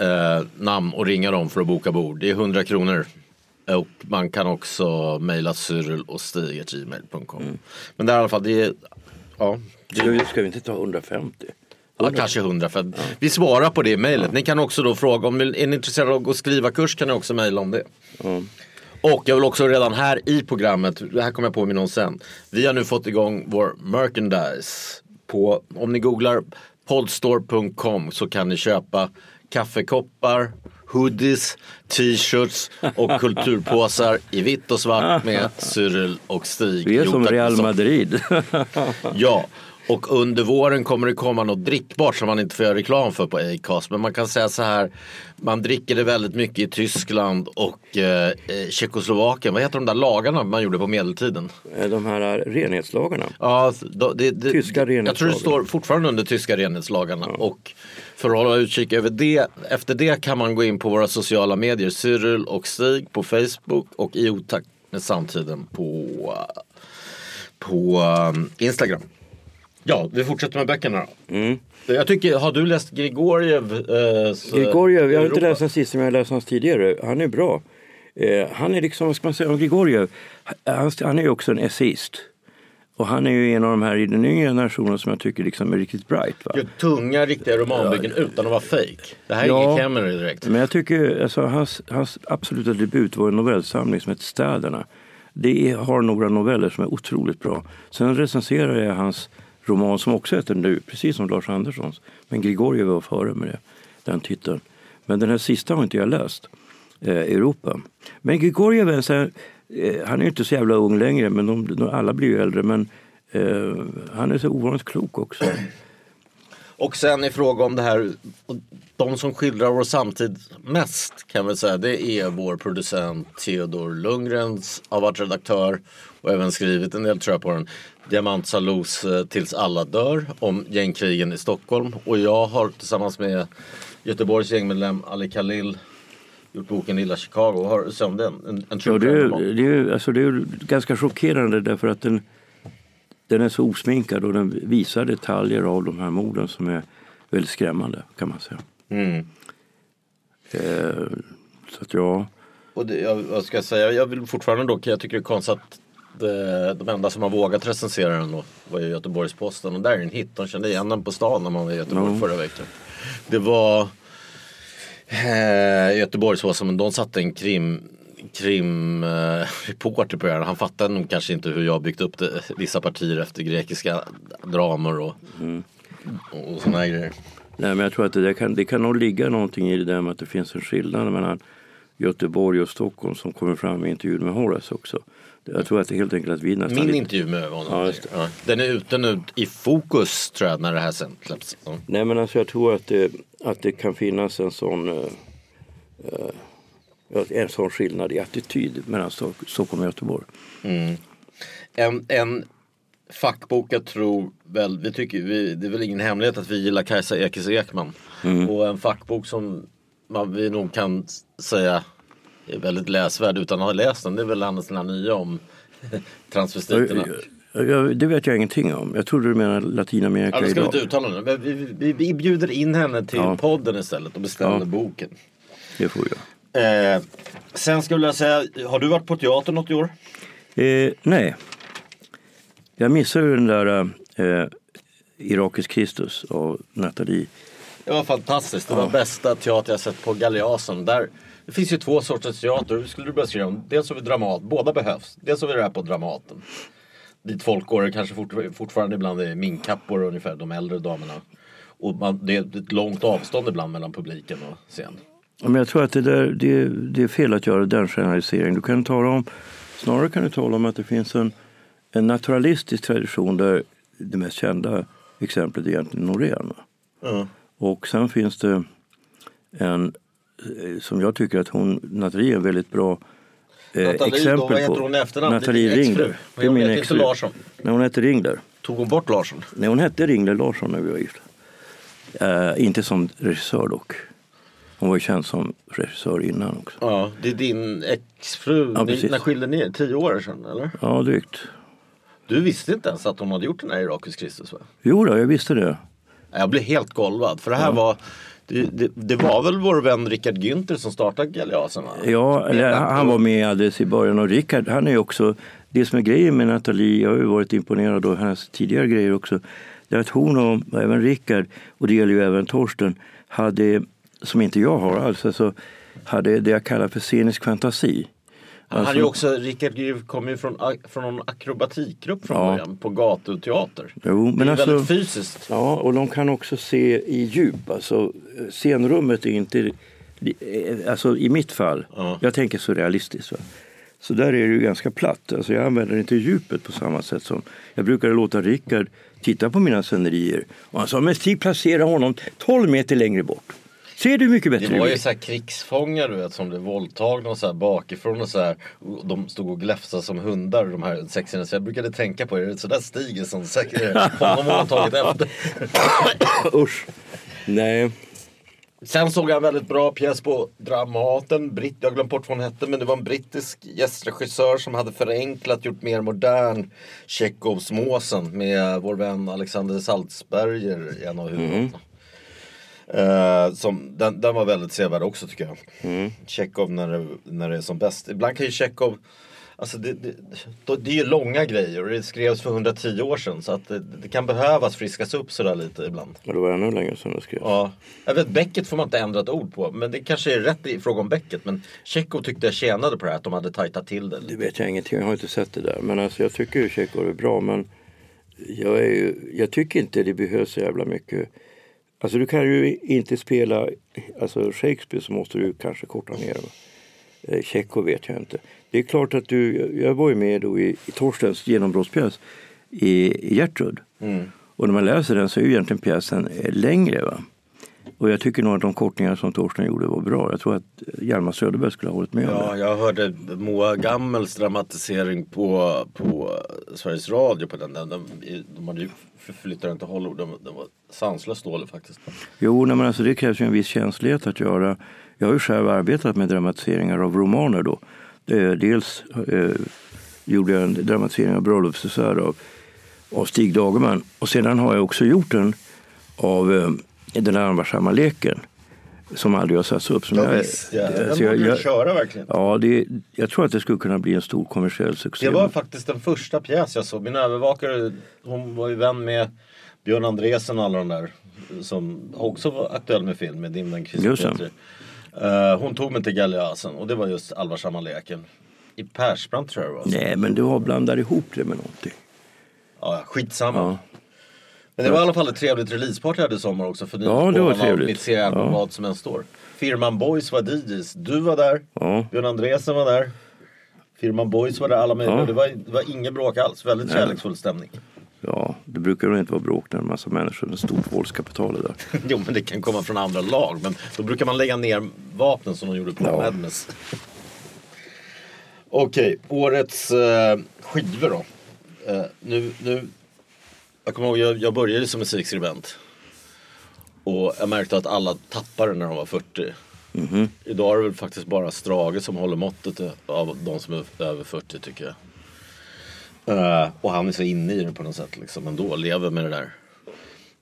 eh, namn och ringa dem för att boka bord. Det är 100 kronor. Och man kan också mejla Cyril och Stig.gmail.com. Men det är i alla fall, det är, ja, Ska vi, ska vi inte ta 150? Ja kanske 100. För att Vi svarar på det i mejlet. Ni kan också då fråga, om ni är intresserade av att skriva kurs kan ni också mejla om det. Och jag vill också redan här i programmet, det här kommer jag på med någon sen. Vi har nu fått igång vår merchandise. På, om ni googlar podstore.com så kan ni köpa kaffekoppar, hoodies, t-shirts och kulturpåsar i vitt och svart med Cyril och Stig. Vi är som Real Madrid. Ja, och under våren kommer det komma något drickbart som man inte får göra reklam för på Acast. Men man kan säga så här, man dricker det väldigt mycket i Tyskland och eh, eh, Tjeckoslovakien. Vad heter de där lagarna man gjorde på medeltiden? De här renhetslagarna. Ja, då, det, det, Tyska Jag tror det står fortfarande under tyska renhetslagarna. Och för att hålla utkik över det, efter det kan man gå in på våra sociala medier. Cyril och Stig på Facebook och i otakt med samtiden på, på Instagram. Ja, vi fortsätter med böckerna då. Mm. Jag tycker, har du läst Grigoriev? Eh, Grigoriev, jag har inte läst den sist men jag har läst hans tidigare. Han är bra. Eh, han är liksom, vad ska man säga om Grigoriev? Han, han är ju också en essayist. Och han är ju en av de här i den yngre generationen som jag tycker liksom är riktigt bright. Va? Gör Tunga riktiga romanbyggen utan att vara fake. Det här är Ja. ingen Cameron direkt. Men jag tycker alltså, hans, hans absoluta debut var en novellsamling som heter Städerna. Det är, har några noveller som är otroligt bra. Sen recenserar jag hans roman som också heter Nu, precis som Lars Anderssons. Men Grigoriev var före med det, den titeln. Men den här sista har inte jag läst, eh, Europa. Men Grigoriev är här, eh, han är ju inte så jävla ung längre, men de, de, alla blir ju äldre. Men eh, han är så ovanligt klok också. Och sen i fråga om det här, de som skildrar vår samtid mest kan vi säga det är vår producent Theodor Lundgrens har varit redaktör och även skrivit en del tror jag på den. Diamantsalos eh, Tills alla dör om gängkrigen i Stockholm och jag har tillsammans med Göteborgs gängmedlem Ali Khalil gjort boken Lilla Chicago. Har du om den? En, en Ja, det, är, det, är, alltså det är ganska chockerande därför att den, den är så osminkad och den visar detaljer av de här morden som är väldigt skrämmande kan man säga. Mm. Eh, så att ja, Och det, jag, vad ska jag säga, jag vill fortfarande dock, jag tycker det är konstigt att de enda som har vågat recensera den då var ju Göteborgs-Posten och där är en hit. De kände igen den på stan när man var i Göteborg Ja. förra veckan. Det var eh, Göteborgs var som de satte en krim krim eh, på det. Han fattade nog kanske inte hur jag byggt upp det, vissa partier efter grekiska dramer och, och såna här grejer. nej, men jag tror att det, kan, det kan nog ligga någonting i det där med att det finns en skillnad mellan Göteborg och Stockholm som kommer fram i intervjun med Horace också. Jag tror att det är helt enkelt att vi nästan... Min intervju med honom. Ja, den är ute nu i fokus tror jag när det här sen släpps. Ja. Nej men alltså jag tror att det, att det kan finnas en sån, eh, ja, en sån skillnad i attityd mellan Stock- Stockholm och Göteborg. En, en fackbok jag tror väl, vi tycker, vi, det är väl ingen hemlighet att vi gillar Kajsa Ekis Ekman. Och en fackbok som man, vi nog kan säga är väldigt läsvärd utan att ha läst den. Det är väl hennes nya om transvestiterna. Det vet jag ingenting om. Jag trodde du menade Latinamerika Ja, det ska vi idag. inte uttala nu. Vi, vi, vi bjuder in henne till Ja. podden istället och beställer Ja. boken. Det får jag. Eh, sen skulle jag säga, har du varit på teater något i år? Eh, nej. Jag missade ju den där eh, Irakisk Kristus av Nathalie. Det var fantastiskt. Det var bästa teater jag sett på Galeasen. Där, det finns ju två sorters teater. Hur skulle du beskriva dem? Dels har vi Dramat. Båda behövs. Dels har vi det här på Dramaten. Dit folk går kanske fort, fortfarande ibland är minkkappor ungefär, de äldre damerna. Och man, det är ett långt avstånd ibland mellan publiken och scen. Men jag tror att det, där, det, det är fel att göra den generaliseringen. Du kan tala om, snarare kan du tala om att det finns en, en naturalistisk tradition där det mest kända exemplet är egentligen Norén. va? Och sen finns det en som jag tycker att hon, Nathalie är en väldigt bra eh, Nathalie, exempel då, vad heter hon efternamn? Nathalie Det är din exfru. Ringler. Men hon heter inte Larsson. Nej, hon hette Ringler. Tog hon bort Larsson? Nej, hon hette Ringler Larsson när vi var gifta. Eh, inte som regissör dock. Hon var ju känd som regissör innan också. Ja, det är din exfru. Ja, Ni, när skilde ni er? Tio år sedan eller? Ja, drygt. Du visste inte ens att hon hade gjort den här Irakisk Kristus va? Jo då, jag visste det. Jag blev helt golvad för det här var det, det, det var väl vår vän Rickard Günther som startade Galeasen? Ja, han var med alldeles i början och Rickard, han är också, det som är grejen med Nathalie, jag har ju varit imponerad av hennes tidigare grejer också, det är att hon och även Rickard, och det gäller ju även Torsten, hade, som inte jag har alls, alltså, hade det jag kallar för scenisk fantasi. Han Alltså- är ju också, Rickard Günther kommer ju från, från någon akrobatikgrupp från Ja. början på gatuteater. Jo, det men är alltså- väldigt fysiskt. Ja, och de kan också se i djup. Alltså, scenrummet är inte... Alltså i mitt fall, Ja. jag tänker så realistiskt. Va? Så där är det ju ganska platt. Alltså, jag använder inte djupet på samma sätt som... Jag brukade låta Rickard titta på mina scenerier. Och han sa, men Stig placera honom 12 meter längre bort. Ser du mycket bättre Det var ju ut? så här krigsfångar du vet som blev våldtagna och så här bakifrån och så här. Och de stod och gläfsade som hundar de här sexorna. Så jag brukade tänka på, är det sådär stiger som säkert honom har tagit efter. Usch. Nej. Sen såg jag en väldigt bra pjäs på Dramaten. Britt, jag har glömt bort vad hon hette men det var en brittisk gästregissör som hade förenklat, gjort mer modern Tjechovs Måsen med vår vän Alexander Salzberger i en av huvudrollerna. Eh, som, den, den var väldigt sevärd också tycker jag. Tjechov när det, när det är som bäst. Ibland kan ju Tjechov Alltså det, det, det är ju långa grejer och det skrevs för 110 år sedan så att det, det kan behövas friskas upp sådär lite ibland. Ja, Det var ännu längre sedan jag skrev. Ja, jag vet Becket får man inte ändra ett ord på. Men det kanske är rätt i fråga om Becket. Men Tjechov tyckte jag tjänade på det här att de hade tajtat till det. Det lite. vet jag ingenting, jag har inte sett det där. Men alltså, jag tycker ju Tjechov är bra men jag, är ju, jag tycker inte det behövs så jävla mycket. Alltså du kan ju inte spela alltså Shakespeare så måste du kanske korta ner. Eh, Tjechov vet jag inte. Det är klart att du, jag var ju med då i, i Torstens genombrottspjäs i, i Gertrud. Och när man läser den så är ju egentligen pjäsen eh, längre. Va? Och jag tycker nog att de kortningar som Torsten gjorde var bra. Jag tror att Hjalmar Söderberg skulle ha hållit med om Ja, det. jag hörde Moa Gammels dramatisering på, på Sveriges Radio på den. De, de hade ju förflyttat den till Hollywood. Den, den var sanslöst dålig faktiskt. Jo, nej, men alltså det krävs ju en viss känslighet att göra. Jag har ju själv arbetat med dramatiseringar av romaner då. Dels eh, gjorde jag en dramatisering av Bröllopsdessert av, av Stig Dagerman. Och sedan har jag också gjort en av eh, Den allvarsamma leken. Som aldrig har satts upp. Som Ja, jag- visst, ja. Den alltså, borde jag- köra verkligen. Ja, det, jag tror att det skulle kunna bli en stor kommersiell succé. Det var faktiskt den första pjäs jag såg. Min övervakare, hon var ju vän med Björn Andresen och alla de där. Som också var aktuell med film med Just det. Petri. Eh, hon tog mig till Galeasen och det var just Allvarsamma leken. I Persbrandt tror jag det var. Nej, men du har blandat ihop det med någonting. Ja, skitsamma. Ja. Men det var i alla fall ett trevligt releaseparty jag hade i sommar också. För Ja, det var trevligt. Mitt seriealbum Ja. Vad som än står. Firman Boys var DJs. Du var där. Ja. Björn Andresen var där. Firman Boys var där. Alla möjliga. Ja. Det, var, det var ingen bråk alls. Väldigt kärleksfull stämning. Ja, det brukar nog inte vara bråk när en massa människor med stort våldskapital är där. Jo men det kan komma från andra lag. Men då brukar man lägga ner vapnen som de gjorde på Ja. Madness. Okej, årets eh, skivor då. Eh, nu, nu, jag kommer ihåg, jag, jag började som musikskribent. Och jag märkte att alla tappade när de var 40. Mhm. Idag är det väl faktiskt bara Strage som håller måttet av de som är över 40 tycker jag. Eh, och han är så inne i det på något sätt liksom ändå, lever med det där.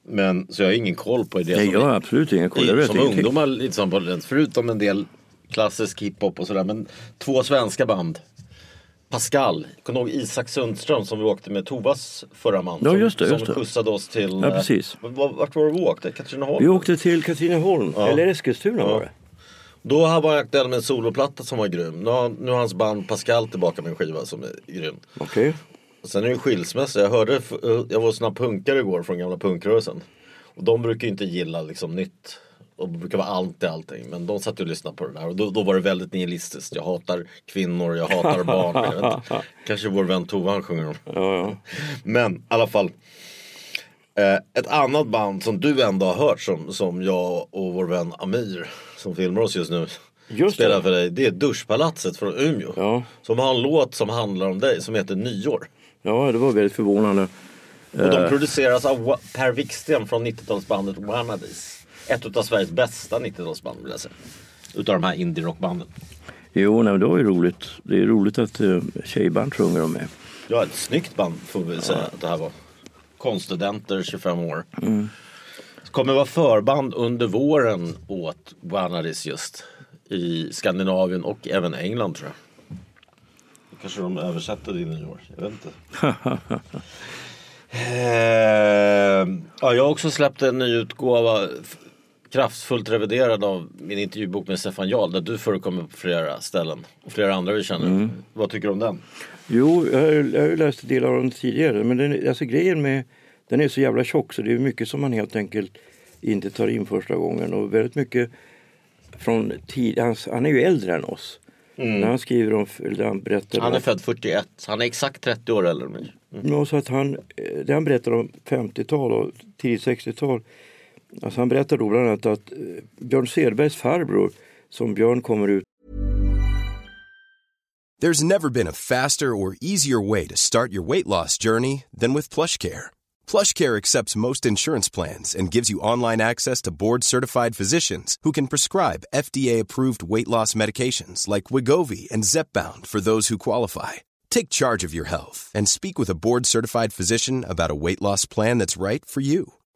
Men så jag har ingen koll på det Nej, jag har absolut ingen koll. Jag vet som ungdomar, lite som på den, förutom en del klassisk hiphop och sådär. Men två svenska band. Pascal, kommer ihåg Isak Sundström som vi åkte med Tovas förra man? Ja, just det, just som det. skjutsade oss till... Ja, eh, precis. Vart, vart var det vi åkte? Katrineholm? Vi åkte till Katrineholm, Ja. eller Eskilstuna Ja. var det. Då var jag aktuell med en soloplatta som var grym. Nu har, nu har hans band Pascal tillbaka med en skiva som är grym. Okej. Sen är det skilsmässa. Jag hörde, jag var såna punkare igår från gamla punkrörelsen. Och de brukar ju inte gilla liksom nytt. Och brukar vara anti allting. Men de satt ju och lyssnade på det där. Och då, då var det väldigt nihilistiskt. Jag hatar kvinnor, jag hatar barn. Jag vet. Kanske vår vän Tove han sjunger om. Ja, ja. Men i alla fall. Eh, ett annat band som du ändå har hört som, som jag och vår vän Amir som filmar oss just nu Just spelar det. för dig. Det är Duschpalatset från Umeå. Ja. Som har en låt som handlar om dig som heter Nyår. ja, det var väldigt förvånande. Och Eh. de produceras av Per Wiksten från 90-talsbandet Wannadies. Ett av Sveriges bästa 90-talsband vill jag säga. Utav de här indie-rockbanden. Jo, nej, det var ju roligt. Det är roligt att uh, tjejband sjunger de med. Ja, ett snyggt band får vi säga att det här var. Konststudenter, 25 år. Mm. Kommer vara förband under våren åt Wannadies just. I Skandinavien och även England tror jag. Kanske de översätter det i nyår. Jag vet inte. Eh, ja, jag har också släppt en ny utgåva kraftfullt reviderad av min intervjubok med Stefan Jarl där du förekommer på flera ställen och flera andra vi känner. Mm. Vad tycker du om den? Jo, jag har, ju läst delar av den tidigare. Men den, alltså grejen med den är så jävla tjock så det är mycket som man helt enkelt inte tar in första gången. Och väldigt mycket från tid. Han, han är ju äldre än oss. När han skriver om, eller han berättar Han är om, född 41, han är exakt 30 år äldre än mig. Ja, så att han, eh, det han berättar om 50-tal och tidigt 60-tal. Alltså han berättar då bland annat att eh, Björn Sedbergs farbror som Björn kommer ut There's never been a faster or easier way to start your weight loss journey than with PlushCare. PlushCare accepts most insurance plans and gives you online access to board-certified physicians who can prescribe FDA-approved weight loss medications like Wigovi and Zepbound for those who qualify. Take charge of your health and speak with a board-certified physician about a weight loss plan that's right for you.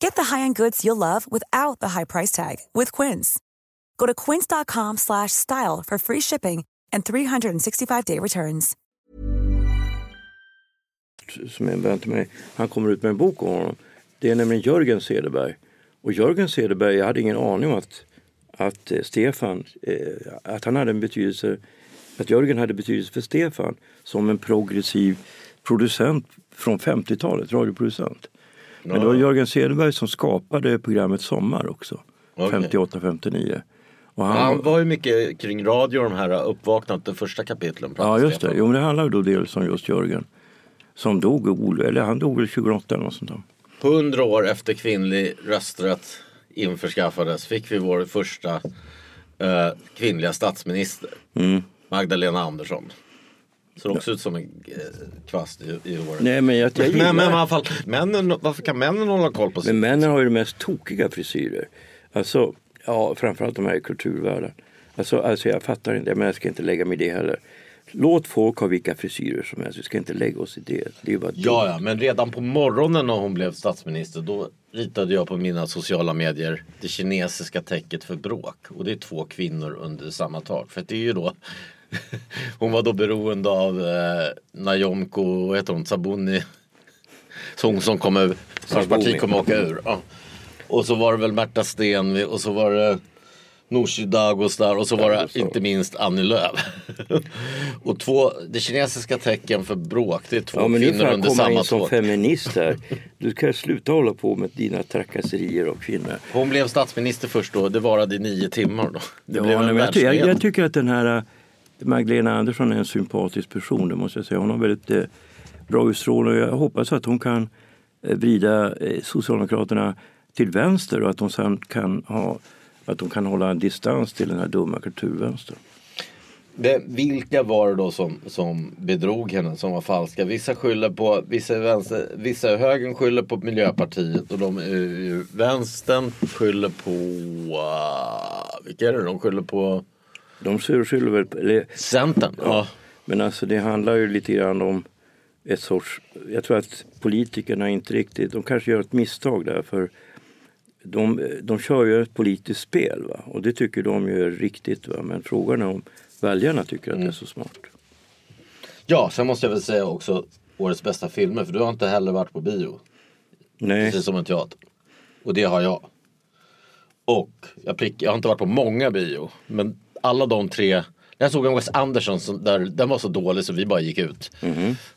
Get the high-end goods you'll love without the high price tag with Quince. Go to quince.com slash style for free shipping and 365-day returns. som är en vän till mig, han kommer ut med en bok om honom. Det är nämligen Jörgen Cederberg. Och Jörgen Cederberg, jag hade ingen aning om att att eh, Stefan, eh, att han hade en betydelse, att Jörgen hade betydelse för Stefan som en progressiv producent från 50-talet, radioproducent. Men det var Jörgen Cederberg som skapade programmet Sommar också, Okej. 58-59. Och han, Han var ju mycket kring radio, de här uppvaknandet, de första kapitlen. Ja just det, jo, men det handlar då dels om just Jörgen. Som dog, eller han dog väl 2008 eller något sånt där. Hundra år efter kvinnlig rösträtt införskaffades fick vi vår första eh, kvinnliga statsminister. Mm. Magdalena Andersson. Ser också ut som en eh, kvast i, i håret. Nej men jag, jag gillar men, men i alla fall, männen, varför kan männen hålla koll på sig? Men männen har ju de mest tokiga frisyrer. Alltså, ja, framförallt de här i kulturvärlden. Alltså, alltså jag fattar inte, men jag ska inte lägga mig i det heller. Låt folk ha vilka frisyrer som helst, vi ska inte lägga oss i det. Det är bara Ja, ja, men redan på morgonen när hon blev statsminister då ritade jag på mina sociala medier det kinesiska tecket för bråk. Och det är två kvinnor under samma tak. För det är ju då Hon var då beroende av eh, Najomko, vad heter hon, Sabuni. Så hon som kom ur, vars parti kommer åka ur. Ja. Och så var det väl Märta Stenevi och så var det Nooshi Dadgostar och så var det inte minst Annie Lööf. och två, det kinesiska tecken för bråk, det är två Ja men nu får kvinnor jag under komma samma in som tak. feminist här. Du ska sluta hålla på med dina trakasserier av kvinnor. Hon blev statsminister först då, det varade i nio timmar då. Det Ja, blev en jag, ty- jag, jag tycker att den här äh, Magdalena Andersson är en sympatisk person, det måste jag säga. Hon har väldigt eh, bra utstrålning och jag hoppas att hon kan eh, vrida eh, Socialdemokraterna till vänster och att de sen kan ha att de kan hålla en distans till den här dumma kulturvänstern. Det, vilka var det då som, som bedrog henne, som var falska? Vissa skyller på, vissa, i vänster, vissa högern skyller på Miljöpartiet och de vänstern skyller på, uh, vilka är det? De skyller på de skyller väl eller, Centern. Ja. Men alltså det handlar ju lite grann om ett sorts, jag tror att politikerna inte riktigt, de kanske gör ett misstag där för de, de kör ju ett politiskt spel va? och det tycker de ju är riktigt va? men frågan är om väljarna tycker att det är så smart. ja, sen måste jag väl säga också årets bästa filmer, för du har inte heller varit på bio. Nej, Precis som en teater. Och det har jag. Och jag, prick, jag har inte varit på många bio. Men alla de tre. Jag såg en Wes Anderson som, där den var så dålig så vi bara gick ut.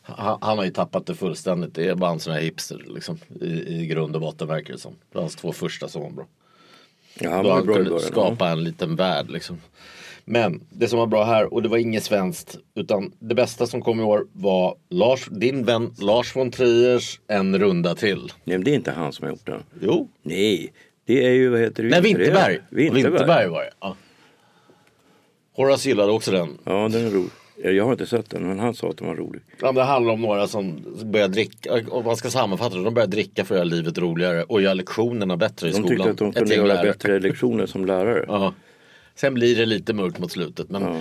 Han, han har ju tappat det fullständigt. Det är bara en sån här hipster liksom. I, i grund och botten verkar det som. Det var hans två första som var bra. ja, han Då han kunde början. skapa en liten värld liksom. Men det som var bra här och det var inget svenskt utan det bästa som kom i år var Lars, din vän Lars von Triers En runda till. Nej, men det är inte han som har gjort den. Jo, Nej, det är ju vad heter det? Nej, Vinterberg. Vinterberg. Vinterberg var det. Ja. Horace gillade också den. Ja, den är rolig. Ja, Jag har inte sett den, men han sa att den var rolig. Ja, det handlar om några som börjar dricka, om man ska sammanfatta det, de börjar dricka för att göra livet roligare och göra lektionerna bättre i De skolan. tyckte att de kunde göra lärare. bättre lektioner som lärare. Ja. Sen blir det lite mörkt mot slutet. Men Ja.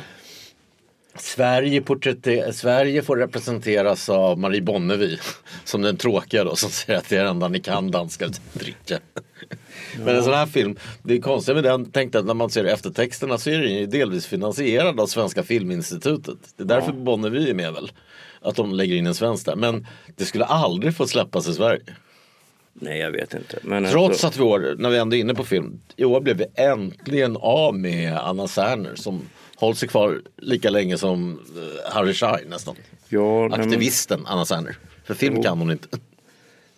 Sverige, Sverige får representeras av Marie Bonnevie som den tråkiga då som säger att det är det enda ni kan danska dricka. Men en sån här film, det är konstigt med den, tänkte att när man ser eftertexterna så är den ju delvis finansierad av Svenska Filminstitutet. Det är därför Bonnevie är med väl. Att de lägger in en svensk där. Men det skulle aldrig få släppas i Sverige. Nej, jag vet inte. Men Trots alltså, att vi år, när vi ändå är inne på film, i år blev vi äntligen av med Anna Serner som hållit sig kvar lika länge som eh, Harry Shine nästan. ja, nej, men- Aktivisten Anna Serner. För film Jo. kan hon inte.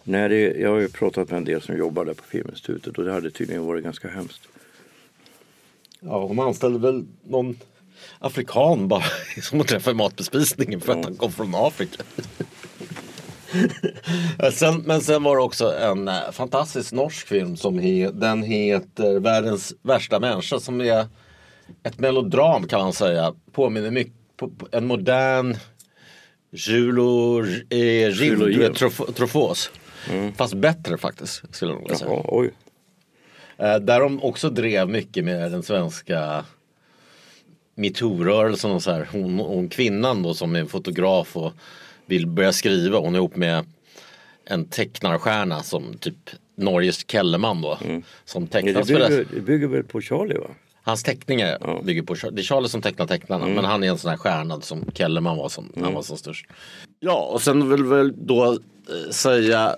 Nej, det, jag har ju pratat med en del som jobbar där på Filminstitutet och det hade tydligen varit ganska hemskt. Ja, hon anställde väl någon afrikan bara som hon träffade i matbespisningen för att han kom från Afrika. sen, men sen var det också en eh, fantastisk norsk film som he, den heter Världens värsta människa som är ett melodram kan man säga. Påminner mycket på, en modern Julo eh, Julo Rind, Trofos. Fast bättre faktiskt skulle jag nog säga. Jaha, oj. Eh, där de också drev mycket med den svenska metoo-rörelsen och så här. Hon, hon kvinnan då som är fotograf och vill börja skriva. Hon är ihop med en tecknarstjärna som typ Norges Kellerman då. Som Ja, det, tecknas för det. bygger, det bygger väl på Charlie va? Hans teckningar bygger på Char- Det är Charlie som tecknar tecknarna men han är en sån här stjärna som Kellerman var som, han var som störst. Ja och sen vill väl då eh, säga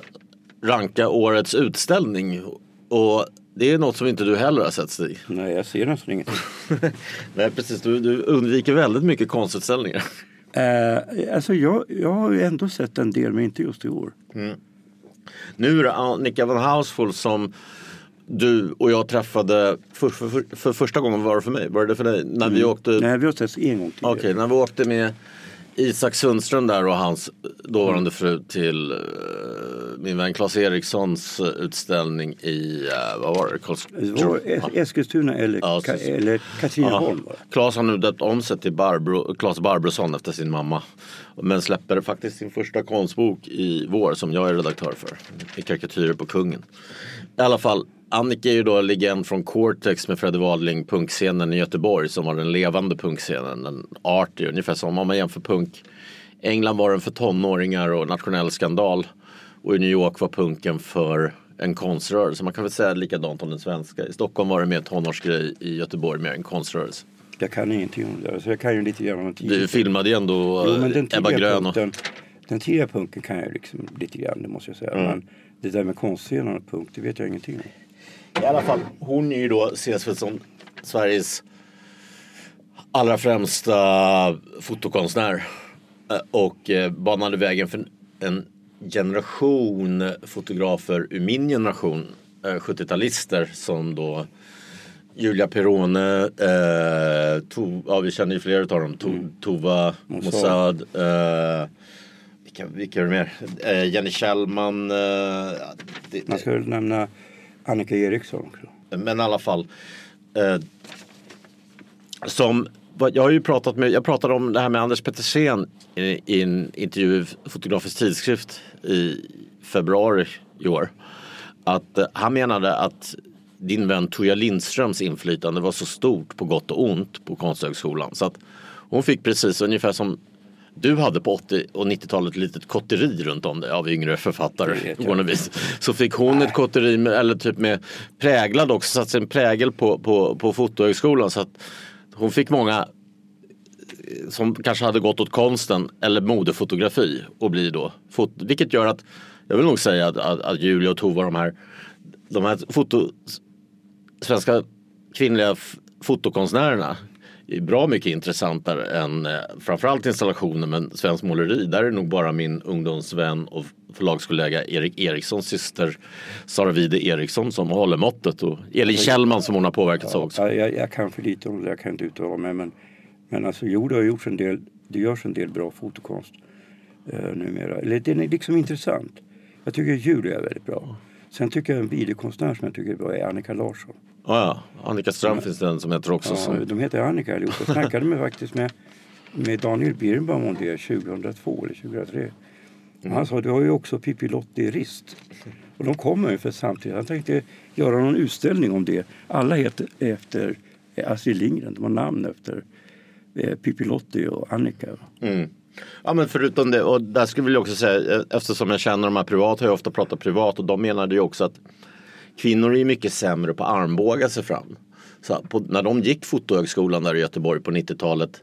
ranka årets utställning. Och det är något som inte du heller har sett Stig. Nej, jag ser nästan ingenting. Nej precis, du, du undviker väldigt mycket konstutställningar. Eh, alltså jag, jag har ju ändå sett en del, men inte just i år. Nu är det Annika von Hausfull som du och jag träffade för, för, för, för första gången var det för mig, var det för dig? När vi åkte Nej, vi har setts en gång tidigare. Okej, när vi åkte med Isak Sundström där och hans dåvarande fru till eh, min vän Claes Erikssons eh, utställning i, uh, vad var det? Karls- Eskilstuna eller, Ja, Ka- eller Katrineholm. det. Claes har nu döpt om sig till Barbro, Claes Barbroson efter sin mamma. Men släpper faktiskt sin första konstbok i vår som jag är redaktör för. I karikatyrer på kungen. I alla fall, Annika är ju då legend från Cortex med Freddy Wadling, punkscenen i Göteborg som var den levande punkscenen. En arty, ungefär som om man jämför punk. England var den för tonåringar och nationell skandal. Och i New York var punken för en konströrelse. Man kan väl säga likadant om den svenska. I Stockholm var det mer tonårsgrej, i Göteborg mer en konströrelse. Jag kan ingenting om det. Alltså jag kan ju lite grann om den Du filmade ju ändå Jo, men den Ebba Grön. Och, punkten, den tidiga punken kan jag liksom lite grann, det måste jag säga. Mm. Men det där med konstscenen och punk, det vet jag ingenting om. I alla fall, hon är ju då, ses väl som Sveriges allra främsta fotokonstnär. Eh, Och eh, banade vägen för en generation fotografer ur min generation, eh, 70-talister som då Julia Perone, eh, to, ja vi känner ju flera av dem, to, Tova Mossad, eh, vilka, vilka är det mer? Eh, Jenny Kjellman. Eh, det, Man ska väl nämna Annika Eriksson också. men i alla fall. Eh, som, jag har ju pratat med, jag pratade om det här med Anders Petersen i, i en intervju i Fotografisk tidskrift i februari i år. Att eh, han menade att din vän Tuija Lindströms inflytande var så stort på gott och ont på Konsthögskolan. Så att hon fick precis ungefär som du hade på 80 och 90-talet ett litet kotteri runt om dig av yngre författare. Så fick hon ett kotteri med, eller typ med präglad också, satt en prägel på, på, på fotohögskolan. Så att hon fick många eh, som kanske hade gått åt konsten eller modefotografi och bli då fot- Vilket gör att jag vill nog säga att, att, att Julia och Tova de här de här foto, svenska kvinnliga fotokonstnärerna är bra mycket intressantare än eh, framförallt installationer men svensk måleri. Där är nog bara min ungdomsvän och förlagskollega Erik Erikssons syster Sara Vide Eriksson som håller måttet och Elin Kjellman som hon har påverkats av också. Ja, jag, jag kan för lite om det, jag kan inte uttala mig. Men, men alltså, jo, det har gjorts en del, det görs en del bra fotokonst eh, numera. Eller, den är liksom intressant. Jag tycker Julia är väldigt bra. Sen tycker jag en videokonstnär som jag tycker är bra är Annika Larsson. Ja, ja. Annika Ström finns det en som heter också. Ja, Som, de heter Annika allihop. Jag snackade med, faktiskt med, med Daniel Birnbaum om det 2002 eller 2003. Mm. Han sa du har ju också Pippi Lotti Rist. Och de kommer ungefär samtidigt. Han tänkte göra någon utställning om det. Alla heter efter eh, Astrid Lindgren. De har namn efter eh, Pippi Lotti och Annika. Mm. Ja men förutom det, och där skulle jag också säga, eh, eftersom jag känner de här privat har jag ofta pratat privat och de menade ju också att kvinnor är mycket sämre på att armbåga sig fram. Så på, när de gick fotohögskolan där i Göteborg på 90-talet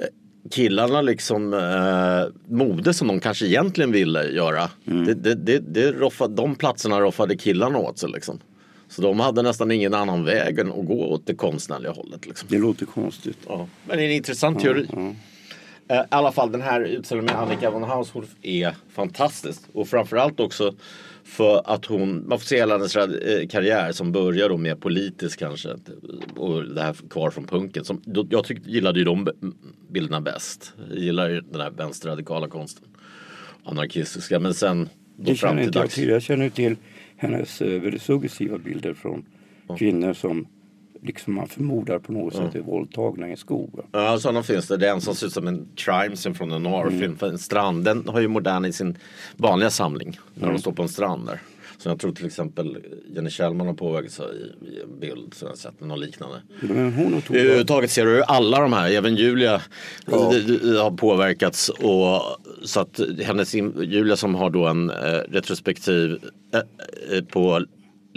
eh, Killarna liksom eh, mode som de kanske egentligen ville göra. Det, det, det, det roffade, de platserna roffade killarna åt sig liksom. Så de hade nästan ingen annan väg än att gå åt det konstnärliga hållet. Liksom. Det låter konstigt. Ja, men det är en intressant teori. Eh, I alla fall den här utställningen med Annika von Haushoff är fantastisk. Och framförallt också för att hon, man får se hela hennes eh, karriär som börjar då med politisk kanske. Och det här kvar från punken. Som, jag tyckte, gillade ju de bilderna bäst. Jag gillar ju den här vänsterradikala konsten. Anarkistiska. Men sen då Det fram känner till inte jag dags. till. Jag känner till hennes eh, väldigt suggestiva bilder från kvinnor som liksom man förmodar på något sätt är våldtagna i en skog. va? Ja, sådana finns det. Det är en som ser ut som en crime från en noirfilm. För En strand, den har ju Modern i sin vanliga samling. När de står på en strand där. Så jag tror till exempel Jenny Kjellman har påverkats av en bild som jag sett, något liknande. Men hon Överhuvudtaget ser du alla de här, även Julia Ja. d- d- har påverkats. Och, så att hennes, Julia som har då en eh, retrospektiv eh, eh, på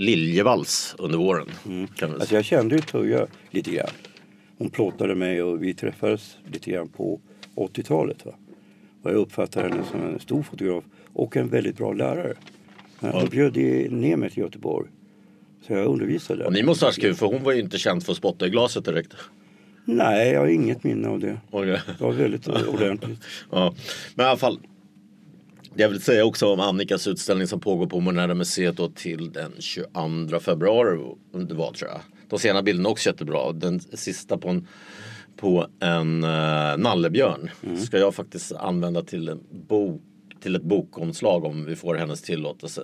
Liljevalchs under våren. Vi Alltså jag kände ju Tuija lite grann. Hon plåtade mig och vi träffades lite grann på 80-talet. Va? Och jag uppfattade henne som en stor fotograf och en väldigt bra lärare. Hon bjöd i- ner mig till Göteborg Så jag undervisade Och ni måste ha kul för hon var ju inte känd för att spotta i glaset direkt. Nej, jag har inget minne av det. Okej. Det var väldigt ordentligt. Ja. Men i alla fall. Jag vill säga också om Annikas utställning som pågår på Moderna Museet då till den 22 februari. Det var tror jag. De sena bilderna är också jättebra. Den sista på en, på en uh, nallebjörn ska jag faktiskt använda till en bok till ett bokomslag om vi får hennes tillåtelse.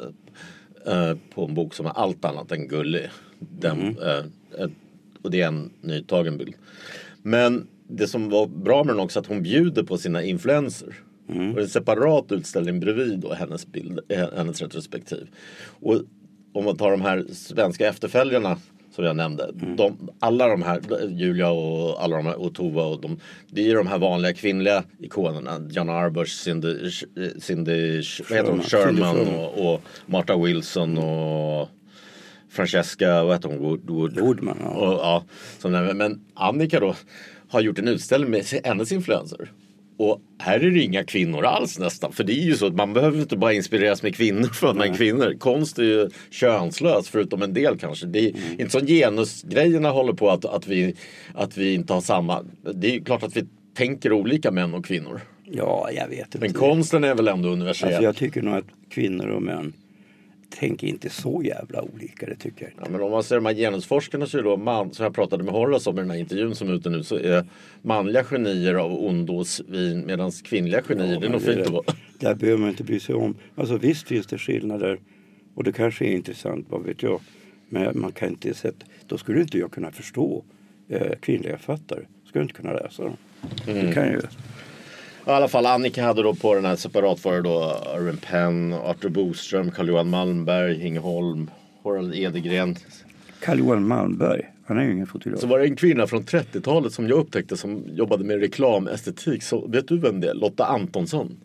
eh, på en bok som är allt annat än gullig. Den, eh, ett- och det är en nytagen bild. Men det som var bra med den också att hon bjuder på sina influenser. Och det är en separat utställning bredvid då hennes bild, eh, hennes retrospektiv. Och om man tar de här svenska efterföljarna som jag nämnde. De, alla de här, Julia och alla de här, och Tova och de, det är ju de här vanliga kvinnliga ikonerna. John Arbush, Cindy, Cindy, vad heter hon? Sherman. Sherman och, och Martha Wilson och Francesca, vad heter hon? Wood, Wood. Woodman, ja. Och, ja som men Annika då har gjort en utställning med hennes influenser. Och här är det inga kvinnor alls nästan. För det är ju så att man behöver inte bara inspireras med kvinnor för att man är kvinnor. Konst är ju könslös förutom en del kanske. Det är Mm. inte som genusgrejerna håller på att, att, vi, att vi inte har samma. Det är ju klart att vi tänker olika män och kvinnor. Ja, jag vet inte. Men konsten är väl ändå universell. Alltså jag tycker nog att kvinnor och män tänker inte så jävla olika. Det tycker jag inte. Ja, men om man ser de här genusforskarna så är då man, som jag pratade med Horace om i den här intervjun som är ute nu så är manliga genier av ondo och svin medan kvinnliga genier, det är nog fint att vara. Där behöver man inte bry sig om. Alltså visst finns det skillnader. Och det kanske är intressant, vad vet jag. Men man kan inte sätta, då skulle inte jag kunna förstå eh, kvinnliga författare. Skulle inte kunna läsa dem. Mm. Det kan jag ju. I alla fall Annika hade då på den här separatvaror då Irving Penn, Arthur Boström, Carl-Johan Malmberg, Inge Holm, Harald Edegren. Carl-Johan Malmberg, han är ju ingen fotograf. Så var det en kvinna från 30-talet som jag upptäckte som jobbade med reklamestetik. Så vet du vem det är? Lotta Antonsson.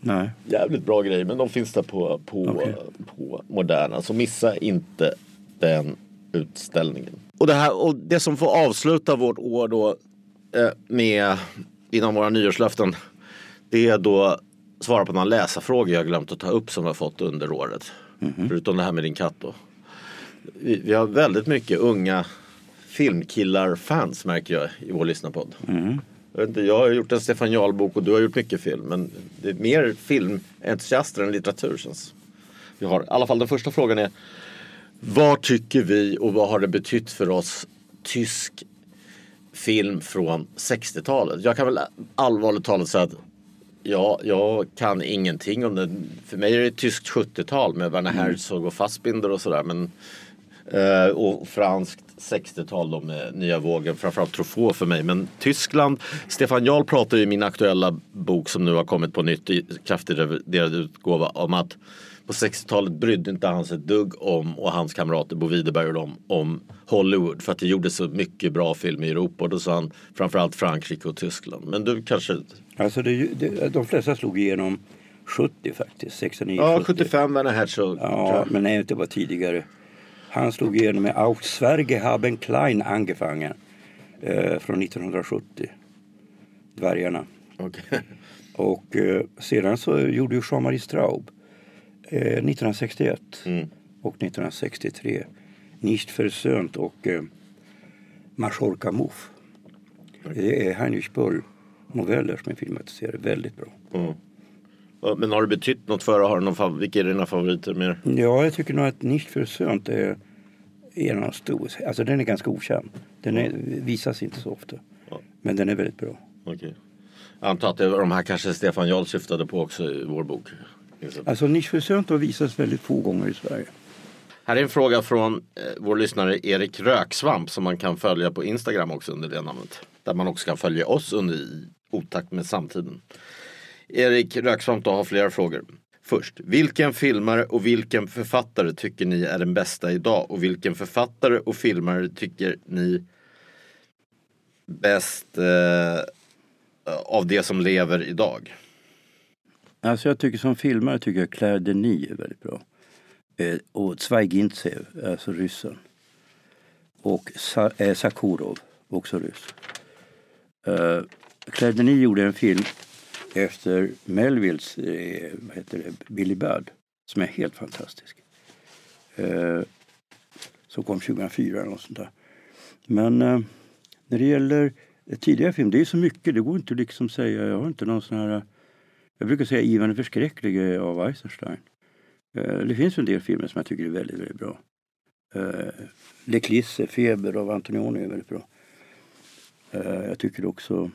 Nej. Jävligt bra grejer men de finns där på, på, Okej. på Moderna. Så missa inte den utställningen. Och det, här, och det som får avsluta vårt år då eh, med inom våra nyårslöften. Det är då svara på några läsarfrågor jag glömt att ta upp som har fått under året. Förutom det här med din katt då. Vi, vi har väldigt mycket unga filmkillar-fans märker jag i vår lyssnarpodd. Jag, vet inte, jag har gjort en Stefan Jarl-bok och du har gjort mycket film. Men det är mer filmentusiaster än litteratur känns. Vi har, I alla fall den första frågan är. Vad tycker vi och vad har det betytt för oss tysk film från 60-talet? Jag kan väl allvarligt talat säga att Ja, jag kan ingenting om det. För mig är det tyskt 70-tal med Werner Herzog och Fassbinder och sådär. Men, eh, och franskt 60-tal då med nya vågen. Framförallt Truffaut för mig. Men Tyskland, Stefan Jarl pratar i min aktuella bok som nu har kommit på nytt i kraftigt reviderad utgåva om att på 60-talet brydde inte han sig ett dugg om och hans kamrater Bo Widerberg och dem om Hollywood för att det gjordes så mycket bra film i Europa och då sa han framförallt Frankrike och Tyskland. Men du kanske Alltså det, det, de flesta slog igenom 70 faktiskt. 69, Ja, 70. 75 Werner Herzog. Ja, men nej, det var tidigare. Han slog igenom med Auch Sverige haben klein angefangen eh, från 1970. Dvärgarna. Okej. Och eh, sedan så gjorde ju Jean-Marie Straub eh, 1961 och 1963 Nicht versönt och eh, Majorca Muff. Det är Heinrich Böll noveller som är filmatiserade. Väldigt bra. Ja, Men har det betytt något för dig? Har någon Vilka är dina favoriter mer? Ja, jag tycker nog att Nicht versönt är en av de stora. Alltså den är ganska okänd. Den är, visas inte så ofta. Men den är väldigt bra. Okej. Jag antar att det var de här kanske Stefan Jarl syftade på också i vår bok. Alltså versönt har visats väldigt få gånger i Sverige. Här är en fråga från eh, vår lyssnare Erik Röksvamp som man kan följa på Instagram också under det namnet. Där man också kan följa oss under i otakt med samtiden. Erik Röksvamp har flera frågor. Först, vilken filmare och vilken författare tycker ni är den bästa idag? Och vilken författare och filmare tycker ni bäst eh, av det som lever idag? Alltså jag tycker som filmare tycker jag Claire Denis är väldigt bra. Eh, och Zweigintsev, alltså ryssen. Och Sa- eh, Sakurov, också ryss. Eh, Claire Denis gjorde en film efter Melvilles, eh, vad heter det, Billy Budd. Som är helt fantastisk. Eh, som kom 2004 eller något sånt där. Men eh, när det gäller tidigare film, det är så mycket, det går inte liksom säga, jag har inte någon sån här eh, jag brukar säga Ivan den förskräcklige eh, av Eisenstein. Eh, det finns en del filmer som jag tycker är väldigt, väldigt bra. Eh, Le Clisse, Feber av Antonioni är väldigt bra. Jag tycker också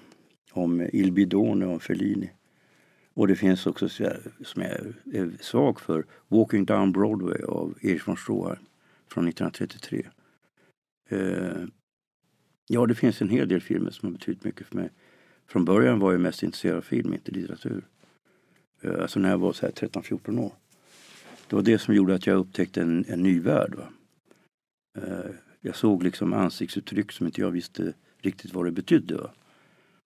om Il Bidone av Fellini. Och det finns också som jag är svag för, Walking Down Broadway av Erich von Stroheim från 1933. Ja, det finns en hel del filmer som har betytt mycket för mig. Från början var jag mest intresserad av film, inte litteratur. Eh, alltså när jag var 13-14 år. Det var det som gjorde att jag upptäckte en, en ny värld. Va? Eh, jag såg liksom ansiktsuttryck som inte jag visste riktigt vad det betydde. Va?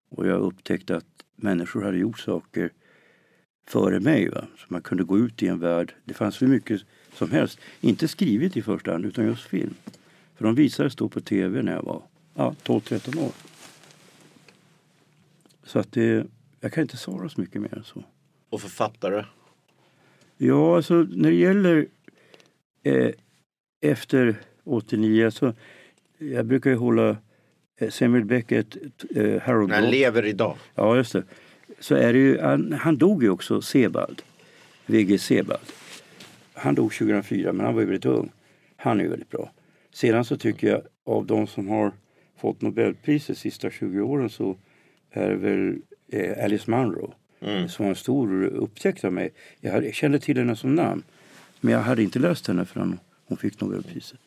Och jag upptäckte att människor hade gjort saker före mig. Va? Så man kunde gå ut i en värld. Det fanns hur mycket som helst. Inte skrivet i första hand utan just film. För de visades då på tv när jag var ja, 12-13 år. Så att det, jag kan inte svara så mycket mer än så. Och författare? Ja, alltså när det gäller eh, efter 89 så jag brukar ju hålla eh, Samuel Beckett, eh, Harold Han lever idag. Ja, just det. Så är det ju, han, han dog ju också, Sebald. VG Sebald. Han dog 2004 men han var ju väldigt ung. Han är ju väldigt bra. Sedan så tycker jag av de som har fått Nobelpriset de sista 20 åren så är det väl eh, Alice Munro mm. som var en stor upptäckt av mig. Jag, hade, jag kände till henne som namn men jag hade inte läst henne förrän hon fick Nobelpriset.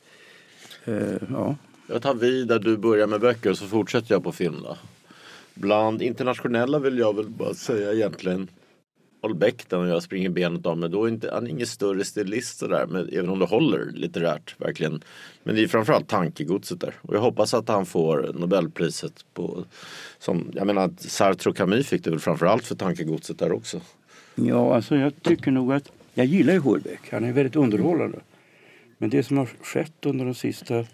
Uh, ja. Jag tar vid där du börjar med böcker och så fortsätter jag på film då. Bland internationella vill jag väl bara säga egentligen Håll och jag springer benet av mig. Då är inte, han är ingen större stilist sådär, men, även om det håller litterärt verkligen. Men det är framförallt tankegodset där. Och jag hoppas att han får Nobelpriset på, som, jag menar att Sartre och Camus fick det väl framförallt för tankegodset där också. Ja, alltså jag tycker nog att, jag gillar ju Holbeck, han är väldigt underhållande. Men det som har skett under de sista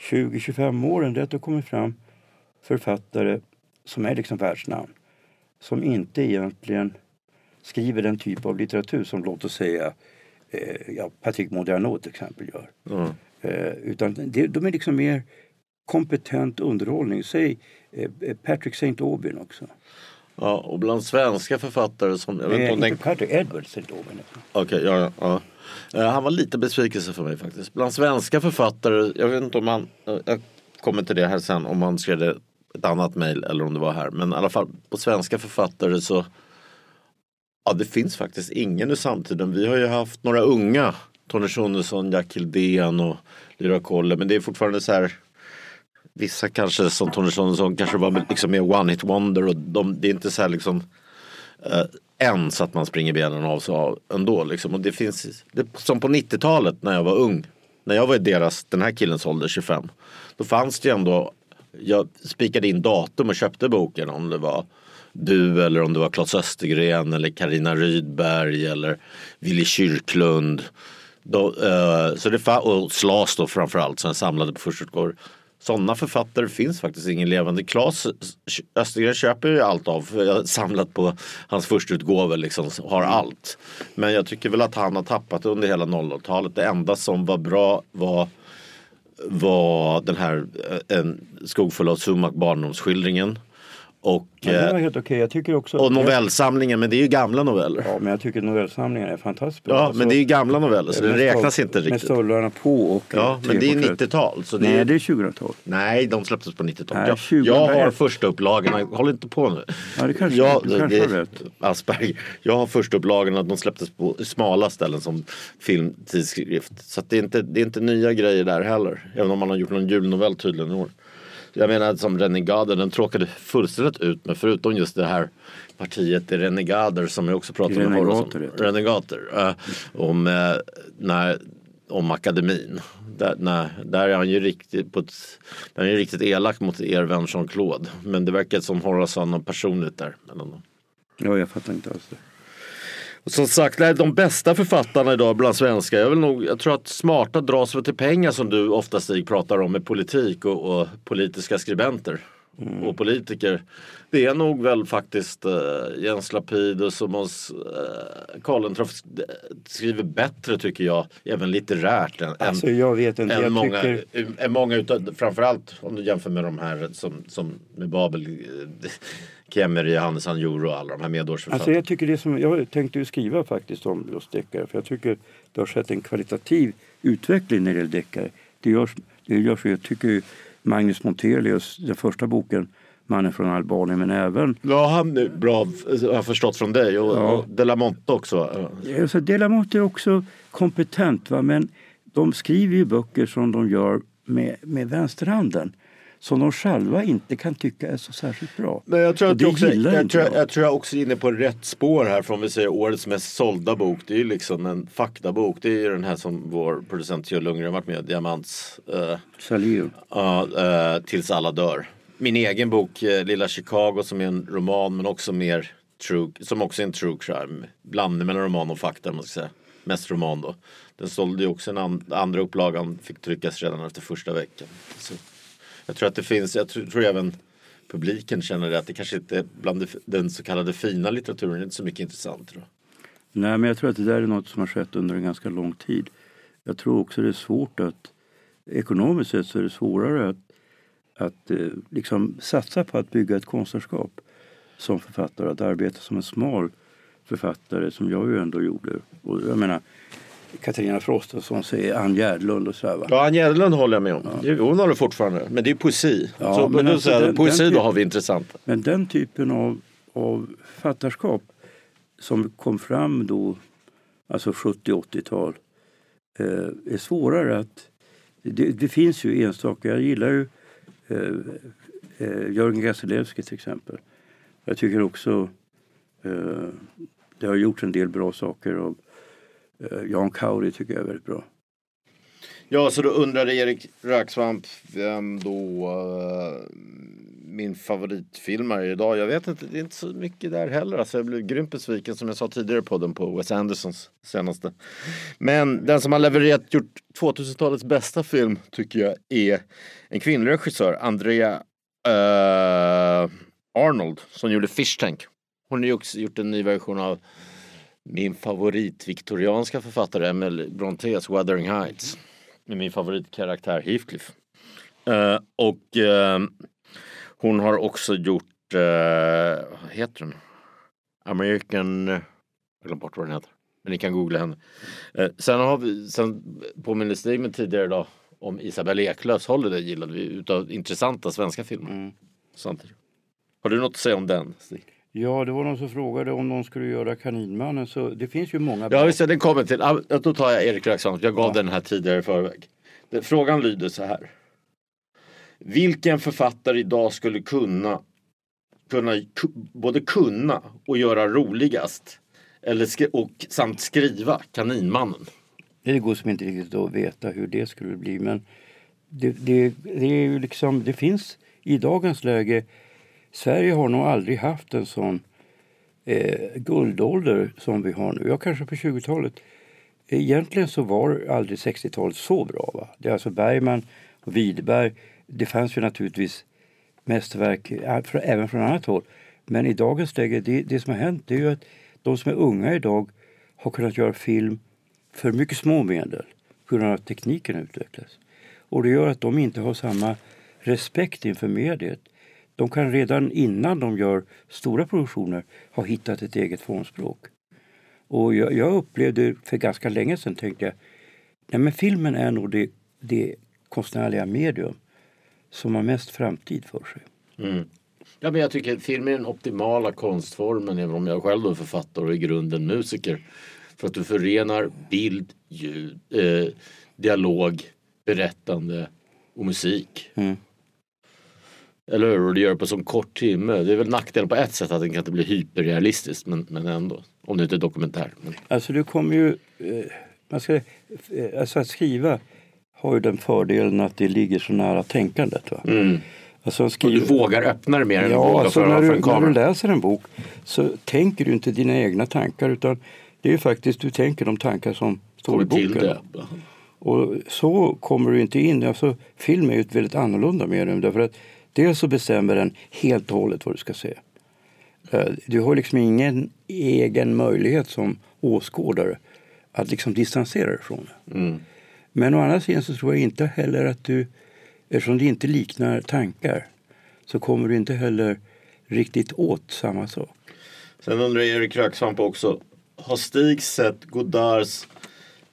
20-25 åren det är att det har kommit fram författare som är liksom världsnamn. Som inte egentligen skriver den typ av litteratur som låt oss säga eh, ja, Patrick Modiano till exempel gör. Mm. Eh, utan det, de är liksom mer kompetent underhållning. Säg eh, Patrick St. Aubyn också. Ja, och bland svenska författare som... Jag vet Nej, inte, inte Patrick, Edward St. Aubyn. Okej, okay, ja, ja. Uh, han var lite besvikelse för mig faktiskt. Bland svenska författare, jag vet inte om man... Uh, jag kommer till det här sen om man skrev ett annat mejl eller om det var här. Men i alla fall på svenska författare så Ja, det finns faktiskt ingen i samtiden. Vi har ju haft några unga. Tony Schunnesson, Jack Hildén och Lyra Kolle. Men det är fortfarande så här. Vissa kanske som Tony Schunnesson kanske var liksom mer one hit wonder. Och de, det är inte så här liksom. Eh, ens att man springer benen av sig ändå. Liksom. Och det finns, det, som på 90-talet när jag var ung. När jag var i deras, den här killens ålder, 25. Då fanns det ju ändå. Jag spikade in datum och köpte boken om det var du eller om det var Claes Östergren eller Karina Rydberg eller Willy Kyrklund. Då, uh, så det och Slas då framförallt som samlade på förstautgåvor. Sådana författare finns faktiskt ingen levande. Claes Östergren köper ju allt av. Jag har samlat på hans förstautgåvor liksom, har allt. Men jag tycker väl att han har tappat under hela 00-talet. Det enda som var bra var var den här eh, en skog full av sumak barndomsskildringen. Och, ja, det var helt okej. Okay. Jag tycker också och novellsamlingen, men det är ju gamla noveller. Ja, men jag tycker novellsamlingen är fantastiskt bra. Ja, alltså, men det är ju gamla noveller så det räknas inte riktigt. Med stollarna på och Ja, men det är 90-tal. Nej, är... det är 2000-tal. Nej, de släpptes på 90-talet. Jag, jag har första upplagorna, håll inte på nu. Ja, det kanske, jag, du kanske det, har rätt. Asperger. Jag har första upplagorna, de släpptes på smala ställen som filmtidskrift. Så det, är inte, det är inte nya grejer där heller. Även om man har gjort någon julnovell tydligen i år. Jag menar som Renegader, den tråkade fullständigt ut med förutom just det här partiet Renegader som jag också pratade med om. Renegater. Äh, om, äh, när, om akademin. Där, nej, där är han ju riktigt, på ett, där är han riktigt elak mot er vän Jean-Claude. Men det verkar som Horace har något personligt där. Ja, jag fattar inte alls det. Som sagt, nej, de bästa författarna idag bland svenskar, jag, vill nog, jag tror att smarta dras väl till pengar som du ofta Stig pratar om med politik och, och politiska skribenter. och politiker. Det är nog väl faktiskt uh, Jens Lapidus och Måns uh, Karlentroff skriver bättre tycker jag, även litterärt. Än, Alltså jag vet inte, än jag många, tycker... än många utav, framförallt om du jämför med de här som, som med Babel, eh, Kemmery, Hannes Anjuro och alla de här medårsförfattarna. Alltså jag tycker det som, jag tänkte ju skriva faktiskt om just deckare för jag tycker det har skett en kvalitativ utveckling när det gäller deckare. Det görs, det görs jag tycker Magnus Montelius, den första boken Mannen från Albanien men även Ja, han är bra har jag förstått från dig och, Ja. och De La Monte också. Alltså Delamont är också kompetent va? men de skriver ju böcker som de gör med, med vänsterhanden. Som de själva inte kan tycka är så särskilt bra. Men jag tror att jag också, jag tror, jag. jag tror jag också är inne på rätt spår här. För om vi säger årets mest sålda bok. Det är ju liksom en faktabok. Det är ju den här som vår producent Kjell Lundgren varit med Diamants. eh, Salihu. Ja, eh, Tills alla dör. Min egen bok eh, Lilla Chicago som är en roman men också mer true, som också är en true crime. Blandning mellan roman och fakta man ska säga. Mest roman då. Den sålde ju också en an, andra upplagan fick tryckas redan efter första veckan. Så jag tror att det finns, jag tror, tror även publiken känner det att det kanske inte är bland det, den så kallade fina litteraturen är inte så mycket intressant. Tror jag. Nej, men jag tror att det där är något som har skett under en ganska lång tid. Jag tror också det är svårt att ekonomiskt sett så är det svårare att, att eh, liksom satsa på att bygga ett konstnärskap som författare. Att arbeta som en smal författare som jag ju ändå gjorde. Och jag menar Katarina Frostenson säger Ann Gärdlund och sådär va. Ja, Ann Gärdlund håller jag med om. Jo, Hon håller fortfarande. Men det är poesi. Ja, så, men alltså den- poesi den då typ- har vi intressanta. Men den typen av, av författarskap som kom fram då, alltså 70-80-tal, eh, är svårare att... Det, det finns ju enstaka, jag gillar ju eh, eh, Jörgen Gasilewski till exempel. Jag tycker också eh, det har gjorts en del bra saker av Eh, Jan Kauri tycker jag är väldigt bra. Ja, så då undrade Erik Röksvamp vem då eh, min favoritfilmare är idag. Jag vet inte, det är inte så mycket där heller. Alltså, jag blev grymt besviken som jag sa tidigare i podden på Wes Andersons senaste. Men den som har levererat, gjort 2000-talets bästa film tycker jag är en kvinnlig regissör, Andrea uh, Arnold, som gjorde Fish Tank. Hon har ju också gjort en ny version av min favorit viktorianska författare Emily Brontes Wuthering Heights. Med min favoritkaraktär Heathcliff. Eh, och eh, hon har också gjort, eh, vad heter den? American, jag glömt bort vad den heter. Men ni kan googla henne. Sen har vi, sen påminner Stig mig tidigare idag om Isabelle Eklöfs Holiday gillade vi utav intressanta svenska filmer. Samtidigt. Har du något att säga om den Stig? Ja, det var någon som frågade om de skulle göra Kaninmannen. Så det finns ju många Ja, visst, ja, den kommer till. Ja, Då tar jag Erik Röksvamp. Jag gav den här tidigare i förväg. Frågan lyder så här. Vilken författare idag skulle kunna, kunna ku- både kunna och göra roligast eller skri- och samt skriva Kaninmannen? Det går som inte riktigt att veta hur det skulle bli men det, det, det är ju liksom, det finns i dagens läge Sverige har nog aldrig haft en sån eh, guldålder som vi har nu. Ja, kanske på 20-talet. Egentligen så var aldrig 60-talet så bra. Va? Det är alltså Bergman och Widerberg. Det fanns ju naturligtvis mästerverk eh, även från annat håll. Men i dagens läge, det, det som har hänt det är ju att de som är unga idag har kunnat göra film för mycket små medel på grund av att tekniken utvecklas. Och det gör att de inte har samma respekt inför mediet. De kan redan innan de gör stora produktioner ha hittat ett eget formspråk. Och jag, jag upplevde för ganska länge sedan tänkte jag, nej men filmen är nog det, det konstnärliga medium som har mest framtid för sig. Ja, men jag tycker att film är den optimala konstformen även om jag själv är författare och i grunden musiker. För att du förenar bild, ljud, eh, dialog, berättande och musik. Mm. Eller hur? Och det gör det på så kort timme. Det är väl nackdelen på ett sätt att den kan inte bli hyperrealistisk men, men ändå. Om det inte är dokumentär. Men, Alltså det kommer ju... Eh, man ska, eh, alltså att skriva har ju den fördelen att det ligger så nära tänkandet. Va? Alltså att och du vågar öppna det mer än du Ja, vågar alltså när, du, när du läser en bok så tänker du inte dina egna tankar utan det är ju faktiskt du tänker de tankar som står i boken. Och så kommer du inte in. Alltså, film är ju ett väldigt annorlunda medium därför att Dels så bestämmer den helt och hållet vad du ska se. Eh, Du har liksom ingen egen möjlighet som åskådare att liksom distansera dig från det. Men å andra sidan så tror jag inte heller att du, eftersom det inte liknar tankar, så kommer du inte heller riktigt åt samma sak. Sen undrar Erik Röksvamp också. Har Stig sett Godards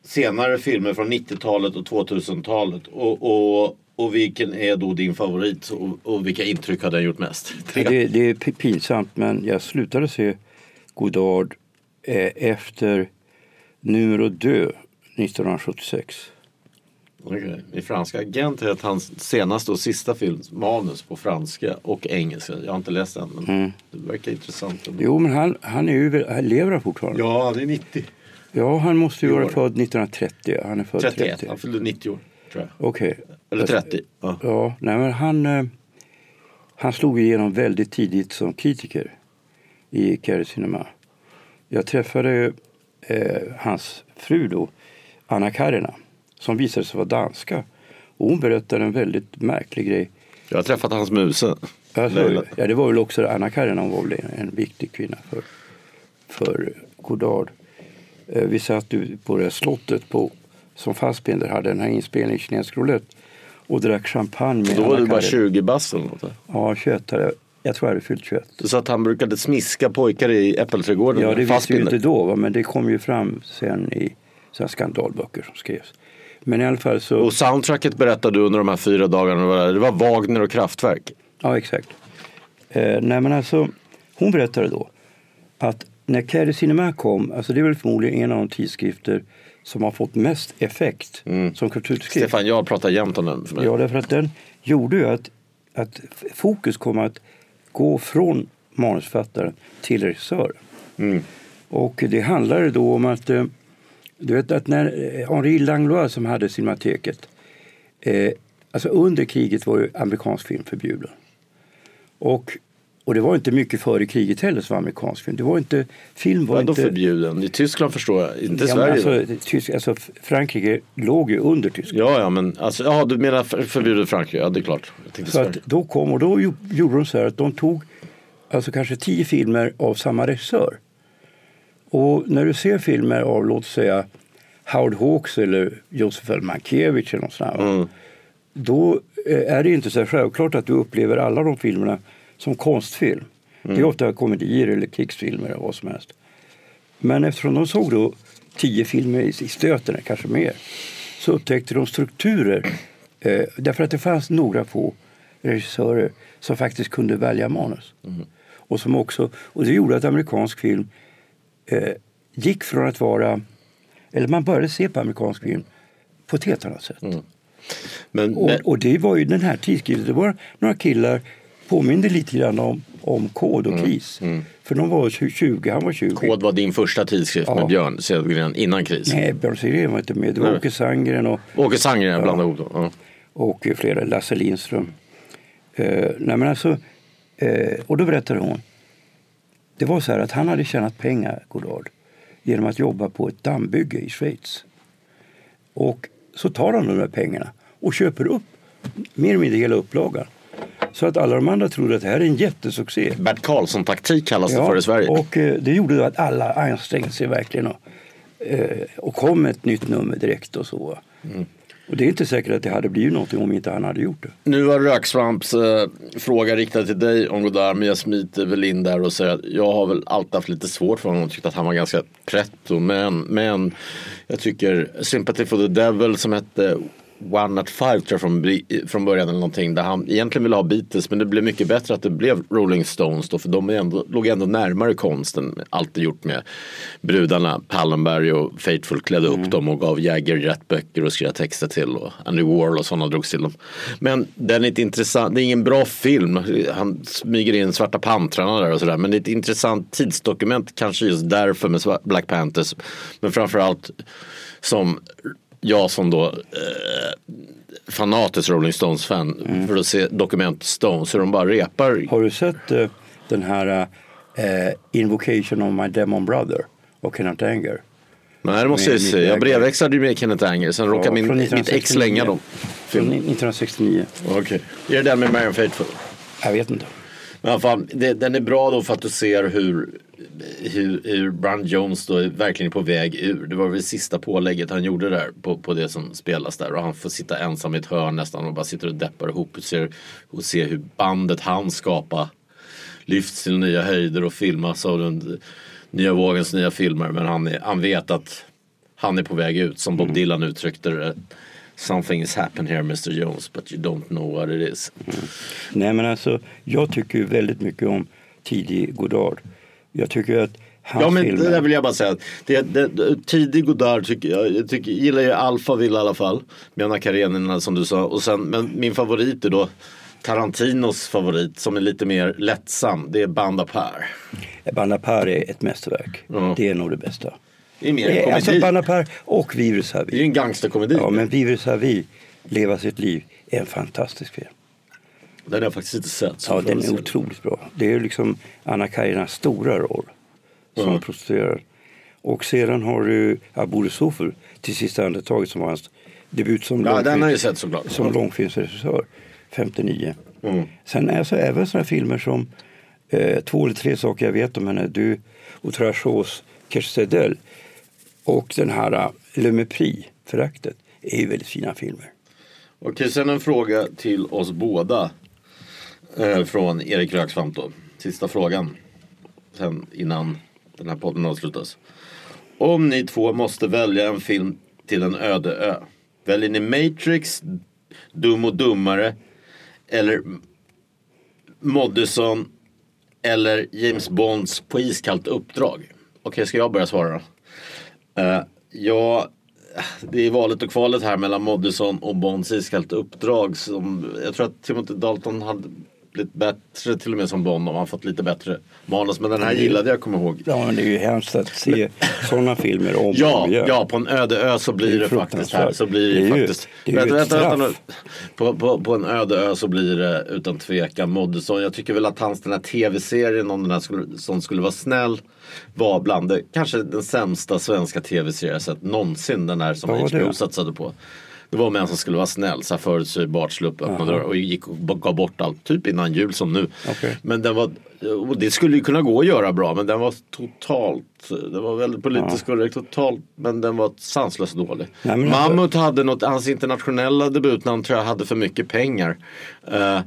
senare filmer från 90-talet och 2000-talet? Och, och, och vilken är då din favorit? Och, och vilka intryck har den gjort mest? Det, det är pinsamt men jag slutade se Godard eh, efter Numero Dö 1976. Okej. Min franska agent heter hans senaste och sista film manus på franska och engelska. Jag har inte läst den men det verkar intressant. Jo men han, han, är ju, han lever han fortfarande? Ja, det är 90. Ja, han måste ju I vara född 1930. Han är född 31. 30. Han fyllde 90 år tror jag. Okej. Eller 30. Ja. Ja, nej, men han, eh, han slog igenom väldigt tidigt som kritiker i Care Cinema. Jag träffade eh, hans fru då, Anna Karina, som visade sig vara danska. Och hon berättade en väldigt märklig grej. Jag har träffat hans muse. Alltså, ja, det var väl också Anna Karina, hon var väl en, viktig kvinna för, för Godard. Eh, vi satt ute på det här slottet på, som Fassbinder hade den här inspelningen Kinesisk roulette och drack champagne med Då var du bara Karina. 20 bast eller något. va? Ja, 21 hade jag. Jag tror jag hade fyllt 21. Du sa att han brukade smiska pojkar i Äppelträdgården. Ja, det visste vi Fassbinder. inte då, va? men det kom ju fram sen i så skandalböcker som skrevs. Men i alla fall så... Och soundtracket berättade du under de här fyra dagarna. det var- Wagner och Kraftwerk. Ja, exakt. Eh, nej, men alltså, hon berättade då att när Care Cinema kom, alltså det är väl förmodligen en av de tidskrifter som har fått mest effekt som kulturtidskrift. Stefan Jarl pratar jämt om den för mig. Ja, därför att den gjorde ju att, att fokus kom att gå från manusförfattaren till regissören. Och det handlade då om att, eh, du vet att när eh, Henri Langlois som hade Cinemateket, eh, alltså under kriget var ju amerikansk film förbjuden. Och, och det var inte mycket före kriget heller som var amerikansk film. Det var inte, film var Vadå inte... förbjuden? I Tyskland förstår jag. Inte Ja, Sverige. alltså, tysk, alltså, Frankrike låg ju under Tyskland. Ja, ja, men alltså, ja, du menar för- förbjudet Frankrike? Ja, det är klart. Så att då kom och då gjo- gjorde de så här att de tog alltså kanske tio filmer av samma regissör. Och när du ser filmer av låt säga Howard Hawks eller Josef L. Mankiewicz eller något sånt här, va? Då eh, är det inte så självklart att du upplever alla de filmerna som konstfilm. Det är ofta komedier eller krigsfilmer eller vad som helst. Men eftersom de såg då tio filmer i stöten, kanske mer, så upptäckte de strukturer. Eh, därför att det fanns några få regissörer som faktiskt kunde välja manus. Och, som också, och det gjorde att amerikansk film eh, gick från att vara, eller man började se på amerikansk film på ett helt annat sätt. Men, Och, och det var ju den här tidskriften, det var några killar, påminde lite grann om, om Kod och KIS. För de var 20, han var 20. Kod var din första tidskrift Ja. med Björn Cedergren innan kris. Nej, Björn Sirén var inte med. Det var Nej. Åke Sandgren och, Åke Sandgren jag blandade ihop dem. Ja. och flera, Lasse Lindström. Eh, nej men alltså, eh, och då berättade hon. Det var så här att han hade tjänat pengar, Godard, genom att jobba på ett dammbygge i Schweiz. Och så tar han de där pengarna och köper upp mer eller mindre hela upplagan. Så att alla de andra trodde att det här är en jättesuccé. Bert Karlsson-taktik kallas det för i Sverige. Och eh, det gjorde då att alla ansträngde sig verkligen och, eh, och kom med ett nytt nummer direkt och så. Mm. Och det är inte säkert att det hade blivit någonting om inte han hade gjort det. Nu har Röksvamps eh, fråga riktad till dig om Godard men jag smiter väl in där och säger att jag har väl alltid haft lite svårt för honom och tyckt att han var ganska pretto men, men jag tycker Sympathy for the Devil som hette One at Five tror jag från, från början eller någonting där han egentligen ville ha Beatles men det blev mycket bättre att det blev Rolling Stones då för de ändå, låg ändå närmare konsten. Alltid gjort med brudarna Pallenberg och Faithful klädde upp dem och gav Jagger rätt böcker och skrev texter till och Andy Warhol och sådana drogs till dem. Men den är inte intressant, det är ingen bra film. Han smyger in Svarta Pantrarna där och sådär men det är ett intressant tidsdokument kanske just därför med Black Panthers. Men framförallt som jag som då eh, fanatisk Rolling Stones-fan för att se dokument Stones hur de bara repar. Har du sett eh, den här eh, Invocation of my Demon Brother och Kenneth Anger? Nej det måste jag. Mick Jag brevväxlade ju med Kenneth Anger sen råkade min, mitt ex 1969. slänga dem. Från 1969. Okej. Är det den med Marion Faithfull? Jag vet inte. Men fall, det, den är bra då för att du ser hur, hur, hur Brian Jones då är verkligen på väg ur. Det var väl sista pålägget han gjorde där på, på det som spelas där. Och han får sitta ensam i ett hörn nästan och bara sitter och deppar ihop och ser, och ser hur bandet han skapar lyfts till nya höjder och filmas av den nya vågens nya filmer. Men han, är, han vet att han är på väg ut som Bob Dylan uttryckte det. Something is happening here Mr Jones but you don't know what it is. Nej men alltså, jag tycker väldigt mycket om tidig Godard. Jag tycker att hans Ja men filmer... det där vill jag bara säga. Det, det, tidig Godard tycker jag, tycker, gillar ju Alphaville i alla fall. Med Anna Karenina som du sa. Och sen, men min favorit är då Tarantinos favorit som är lite mer lättsam. Det är Banda Per. Banapar är ett mästerverk. Ja. Det är nog det bästa. Det är mer Eh, Alltså komedi. Banapar och Vivre det är ju en gangsterkomedi. Ja men Vivre Savi, Leva sitt liv, är en fantastisk film. Den har jag faktiskt inte sett. Ja, den är otroligt bra. Det är liksom Anna Karinas stora roll som Ja. prostituerad. Och sedan har du Aboure Sofel till sista andetaget som var hans debut som, Ja, den långfilm- har jag ju sett såklart. som långfilmsregissör 59. Mm. Sen alltså även sådana filmer som eh, Två eller tre saker jag vet om henne. Du och Trachos Kersedel och den här uh, Le Mépris, Föraktet, är ju väldigt fina filmer. Okej, sen en fråga till oss båda. Eh, från Erik Röksvamp då. Sista frågan. Sen innan den här podden avslutas. Om ni två måste välja en film till en öde ö. Väljer ni Matrix, Dum och Dummare eller Moddison eller James Bonds På iskallt uppdrag? Okej, ska jag börja svara då? Uh, ja, det är valet och kvalet här mellan Moddison och Bonds iskallt uppdrag. Som, jag tror att Timothy Dalton hade blivit bättre till och med som Bond om han fått lite bättre manus. Men den här gillade jag, kommer ihåg. Ja, men det är ju hemskt att se sådana filmer om Ja, och ja, på en öde ö så blir Det det, faktiskt här. Så blir det, Det är ju- faktiskt. det är ju ett vänta. På, på, på en öde ö så blir det utan tvekan Moddison. Jag tycker väl att hans den här tv-serien om den här skulle, som skulle vara snäll var bland det, kanske den sämsta svenska tv-serien jag sett någonsin. Den här som var HBO satsade på. Det var en som skulle vara snäll, så här förutsägbart, slå upp öppna dörrar och gick och gav bort allt, typ innan jul som nu. Okej. Men den var, det skulle ju kunna gå att göra bra men den var totalt, det var väldigt politiskt korrekt totalt men den var sanslöst dålig. Nej, Mammut hade något, hans internationella debutnamn tror jag hade för mycket pengar. Eh,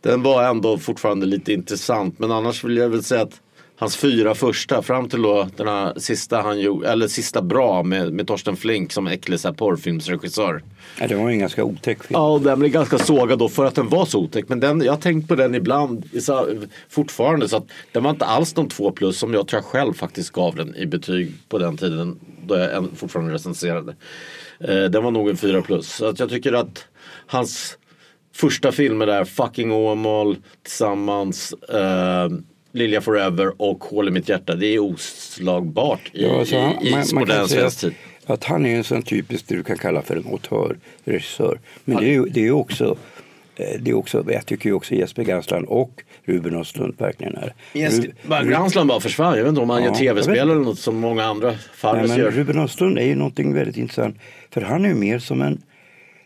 den var ändå fortfarande lite intressant men annars vill jag väl säga att Hans fyra första fram till då den här sista han gjorde, eller sista bra med, med Torsten Flink som äcklig så här porrfilmsregissör. Ja, det var ju en ganska otäck film. Ja, och den blev ganska sågad då för att den var så otäck. Men den, jag har tänkt på den ibland så, fortfarande. Så att den var inte alls de två plus som jag tror jag själv faktiskt gav den i betyg på den tiden. Då jag fortfarande recenserade. Eh, den var nog en fyra plus. Så att jag tycker att hans första filmer där, Fucking Åmål tillsammans. Eh, Lilja Forever och Hål i mitt hjärta. Det är oslagbart i, Ja, alltså, i, i man, man kan säga att, att han är en sån typisk det du kan kalla för en autör-regissör. Men det är ju det är också, eh, det är också, jag tycker ju också Jesper Gansland och Ruben Östlund verkligen är. Yes, Ru- bara Granskland bara försvann. Jag vet inte om han Ja, gör tv-spel eller något som många andra farmers men gör. Ruben Östlund är ju någonting väldigt intressant. För han är ju mer som en,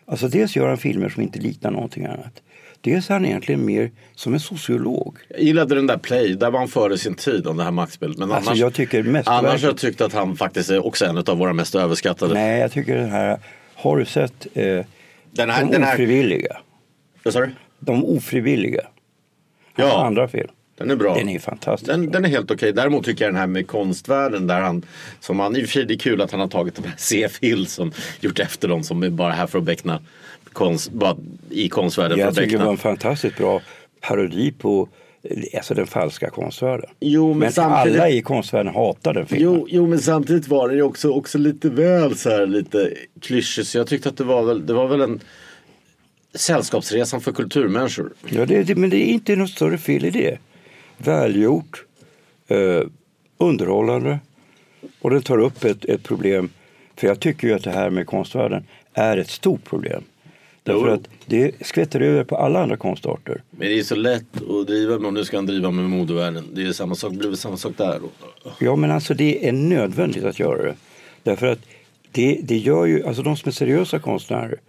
alltså dels gör han filmer som inte liknar någonting annat. Dels är han egentligen mer som en sociolog. Jag gillade den där Play, där var han före sin tid om det här maktspelet. Men Alltså, annars, jag tycker mest annars verkligen- jag tyckt att han faktiskt är också en av våra mest överskattade. Nej, jag tycker den här, har du sett eh, Den här, De den här, ofrivilliga? vad sa du? De ofrivilliga. Hans Ja. andra film. Den är bra. Den är fantastisk. Den, den är helt okej. Däremot tycker jag den här med konstvärlden där han, som han, i och för sig det är kul att han har tagit de här CF Hill som gjort efter dem som är bara här för att beckna konst, bara i konstvärlden Jag tycker det var en fantastiskt bra parodi på alltså den falska konstvärlden. Jo, men men samtidigt- alla i konstvärlden hatar den filmen. Jo, jo, men samtidigt var den ju också, också lite väl så här lite klyschig. Så jag tyckte att det var väl, det var väl en sällskapsresan för kulturmänniskor. Ja, det, det, men det är inte något större fel i det. Välgjort, eh, underhållande och den tar upp ett, ett problem. För jag tycker ju att det här med konstvärlden är ett stort problem. Därför Jo. att det skvätter över på alla andra konstarter. Men det är så lätt att driva med om nu ska han driva med modevärlden. Det är samma sak, det blir väl samma sak där. Ja, men alltså det är nödvändigt att göra det. Därför att det, det gör ju, alltså de som är seriösa konstnärer,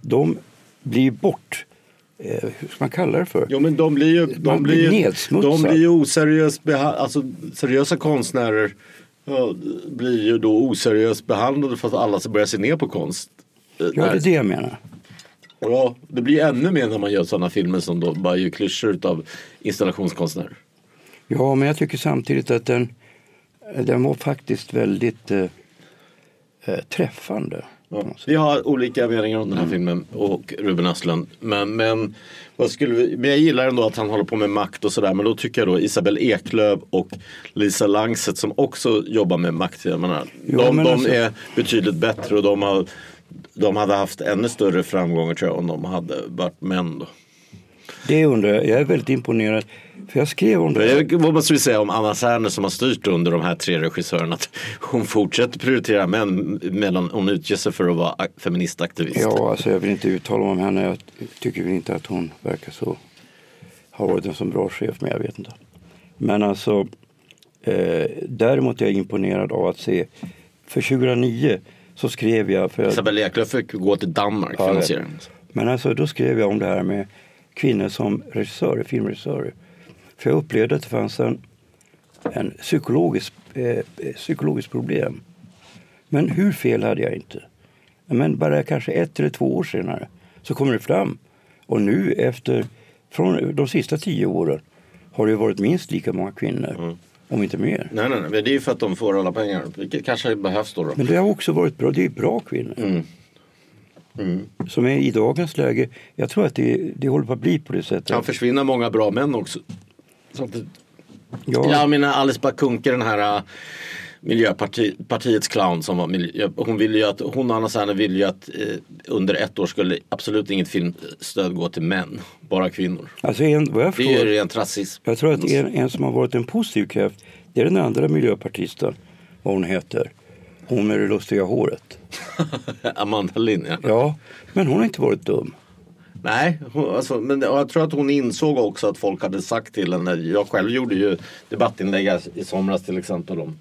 de blir bort eh, hur ska man kalla det för? Jo men de blir ju, de Man blir blir ju, nedsmutsad. de blir ju oseriöst behandlade, alltså seriösa konstnärer ja, blir ju då oseriöst behandlade för att alla börjar se ner på konst. Ja, det är det jag menar. Ja, det blir ännu mer när man gör sådana filmer som då bara gör klyschor av installationskonstnärer. Ja, men jag tycker samtidigt att den, den var faktiskt väldigt eh, eh, träffande. Ja. Vi har olika meningar om den här filmen och Ruben Östlund. Men, men, vad skulle vi, men jag gillar ändå att han håller på med makt och sådär. Men då tycker jag då Isabel Eklöf och Lisa Langset som också jobbar med makt. Jag menar, Jo, de de alltså- är betydligt bättre och de, har, de hade haft ännu större framgångar tror jag om de hade varit män. Då. Det undrar jag. Jag är väldigt imponerad. För jag skrev om det. Jag- Vad måste vi säga om Anna Serner som har styrt under de här tre regissörerna? Att hon fortsätter prioritera män medan hon utger sig för att vara ak- feministaktivist. Ja, alltså jag vill inte uttala mig om henne. Jag tycker väl inte att hon verkar så har varit en så bra chef, men jag vet inte. Men alltså, eh, däremot är jag imponerad av att se, för 2009 så skrev jag, för jag, Isabel Eklöf fick gå till Danmark Ja, jag vet. finansiering. men alltså då skrev jag om det här med kvinnor som regissörer, filmregissörer. För jag upplevde att det fanns en, en psykologisk, eh, psykologiskt problem. Men hur fel hade jag inte? Men bara kanske ett eller två år senare så kommer det fram. Och nu efter, från de sista tio åren har det varit minst lika många kvinnor. Om inte mer. Nej, nej, nej, det är ju för att de får alla pengar. Vilket kanske behövs då. då. Men det har också varit bra. Det är bra kvinnor. Mm. Som är i dagens läge. Jag tror att det, det håller på att bli på det sättet. kan försvinna många bra män också. Samtidigt. Ja, Jag menar Alice Bah Kuhnke den här äh, Miljöpartiets clown som var miljö, hon ville ju att hon och Anna Serner ville ju att eh, under ett år skulle absolut inget filmstöd gå till män, bara kvinnor. alltså en, vad jag Det är ju förstår. rent rasism. Jag tror att en, en som har varit en positiv kraft. Det är den andra miljöpartisten. Vad hon heter. Hon med det lustiga håret. Amanda Lind ja. Ja, men hon har inte varit dum. Nej, hon, alltså, men jag tror att hon insåg också att folk hade sagt till henne. Jag själv gjorde ju debattinlägg i somras till exempel om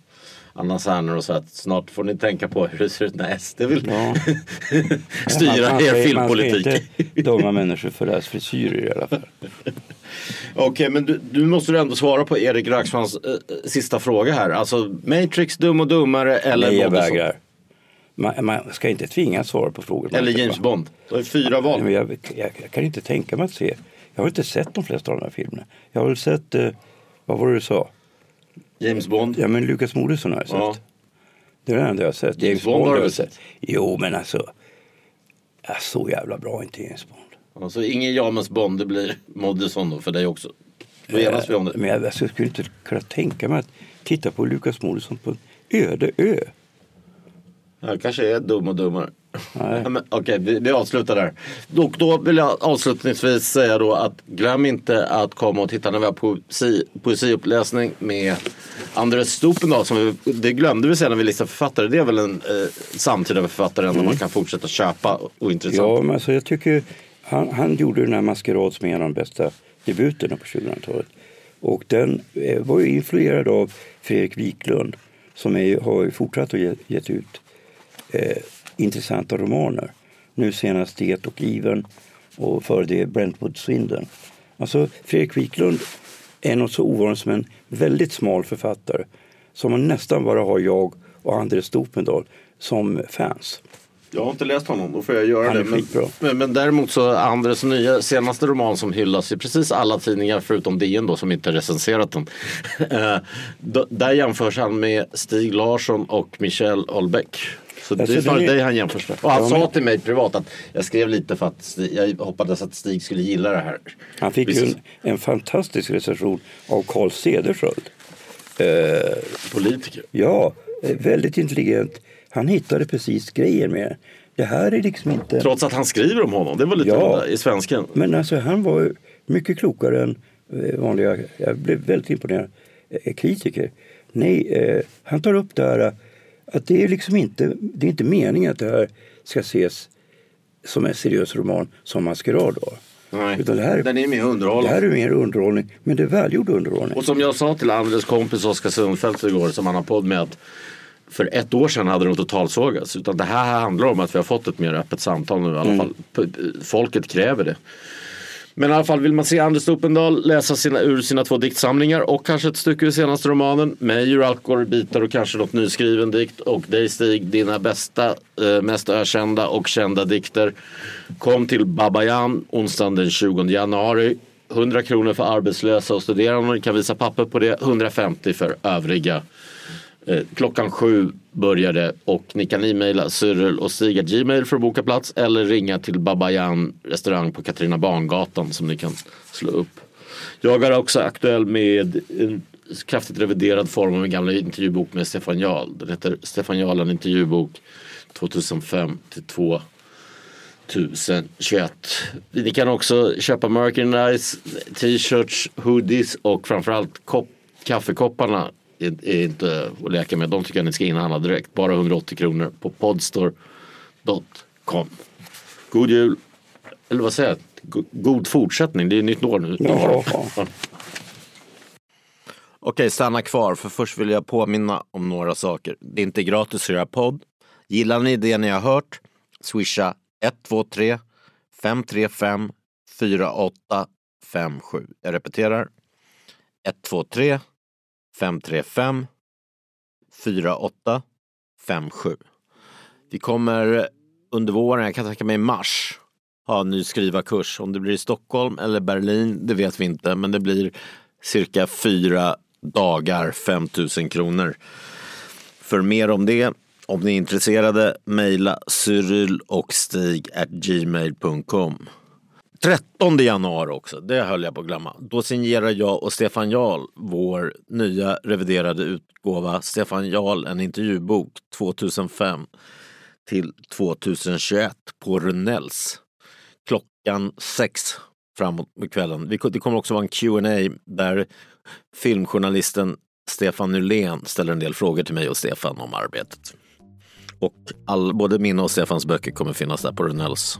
Anna Serner och så att snart får ni tänka på hur det ser ut när SD vill Ja. styra Man- er filmpolitik. Man ska inte döma människor för deras frisyrer i alla fall. Okej, men du, du måste ändå svara på Erik Raxmans eh, sista fråga här. Alltså Matrix, Dum och Dummare eller Nej, jag vägrar. Man, man ska inte tvingas svara på frågor. Eller James Bond. Du har fyra val. Nej, jag, jag, jag kan inte tänka mig att se. Jag har inte sett de flesta av de här filmerna. Jag har väl sett, eh, vad var det du sa? James Bond. Ja men Lukas Moodysson har jag sett. Ja. Det är det enda jag har sett. James Bond har du sett? Jo men alltså. Ja, så jävla bra inte James Bond. Alltså ingen James Bond, det blir Moodysson då för dig också. Då enas vi om det. Men jag, alltså, jag skulle inte kunna tänka mig att titta på Lukas Moodysson på en öde ö. Jag kanske är dum och dummare. Okej, vi, vi avslutar där. Och då vill jag avslutningsvis säga då att glöm inte att komma och titta när vi har poesi, poesiuppläsning med Andres Stupendal. Som vi, det glömde vi säga när vi listade författare. Det är väl en eh, samtida författare ändå man kan fortsätta köpa och intressant. Mm. Ja men alltså jag tycker han, han gjorde den här Maskerad som är en av de bästa debuterna på 2000-talet. Och den eh, var ju influerad av Fredrik Wiklund som är, har fortsatt att ge, gett ut eh, intressanta romaner. Nu senast Det och Iven och före det Brentwood Swindon. Alltså Fredrik Wiklund är något så ovanligt som en väldigt smal författare som man nästan bara har jag och Andres Stopendal som fans. Jag har inte läst honom, då får jag göra det. Men, men, men däremot så Andres nya senaste roman som hyllas i precis alla tidningar förutom DN då som inte recenserat den. Eh, där jämförs han med Stig Larsson och Michel Houellebecq. Så det är snarare dig han jämförs med. Och han sa till mig privat att jag skrev lite för att jag hoppades att Stig skulle gilla det här. Han fick ju en, en fantastisk recension av Carl Cederschiöld. Eh, Politiker. ja, eh, väldigt intelligent. Han hittade precis grejer med det. Här är liksom inte... Trots att han skriver om honom. Det var lite Ja. i svenskan. Men alltså han var mycket klokare än eh, vanliga, jag blev väldigt imponerad, eh, kritiker. Nej, eh, han tar upp det här att det är liksom inte, det är inte meningen att det här ska ses som en seriös roman som Maskerad var. Nej, Utan det här, den är mer det underhållande. här är mer underhållning, men det är välgjord underhållning. Och som jag sa till Andres kompis Oskar Sundfeldt igår som han har podd med att för ett år sedan hade de totalsågats. Utan det här handlar om att vi har fått ett mer öppet samtal nu i alla fall. P- p- Folket kräver det. Men i alla fall vill man se Anders Stupendal läsa sina, ur sina två diktsamlingar och kanske ett stycke ur senaste romanen. Mig ur alkoholbitar och kanske något nyskriven dikt. Och dig Stig, dina bästa, eh, mest ökända och kända dikter. Kom till Babajan onsdagen den 20 januari. 100 kronor för arbetslösa och studerande. Ni kan visa papper på det. 150 för övriga. Eh, klockan sju började och ni kan e-maila Cyril och Stiga Gmail för att boka plats eller ringa till Babajan restaurang på Katarina Barngatan som ni kan slå upp. Jag är också aktuell med en kraftigt reviderad form av en gamla intervjubok med Stefan Jarl. Den heter Stefan Jarl, en intervjubok 2005 till 2021. Ni kan också köpa merchandise, t-shirts, hoodies och framförallt kopp, kaffekopparna är, är inte att leka med. De tycker jag ni ska inhandla direkt. Bara 180 kronor på podstore.com. God jul! Eller vad säger jag? God fortsättning. Det är nytt år nu. Ja, fan. Okej, stanna kvar för först vill jag påminna om några saker. Det är inte gratis att göra podd. Gillar ni det ni har hört? Swisha 123 535 4857. Jag repeterar. 123 535 4857. Vi kommer under våren, jag kan tänka mig i mars, ha en ny skrivarkurs. Om det blir i Stockholm eller Berlin, det vet vi inte, men det blir cirka fyra dagar, 5000 kronor. För mer om det, om ni är intresserade, mejla cyrilochstig@gmail.com. och stig gmail.com. 13 januari också, det höll jag på att glömma. Då signerar jag och Stefan Jarl vår nya reviderade utgåva Stefan Jarl, en intervjubok 2005 till 2021 på Runells. Klockan sex framåt kvällen. Det kommer också vara en Q&A där filmjournalisten Stefan Nylén ställer en del frågor till mig och Stefan om arbetet. Och all, både mina och Stefans böcker kommer finnas där på Runells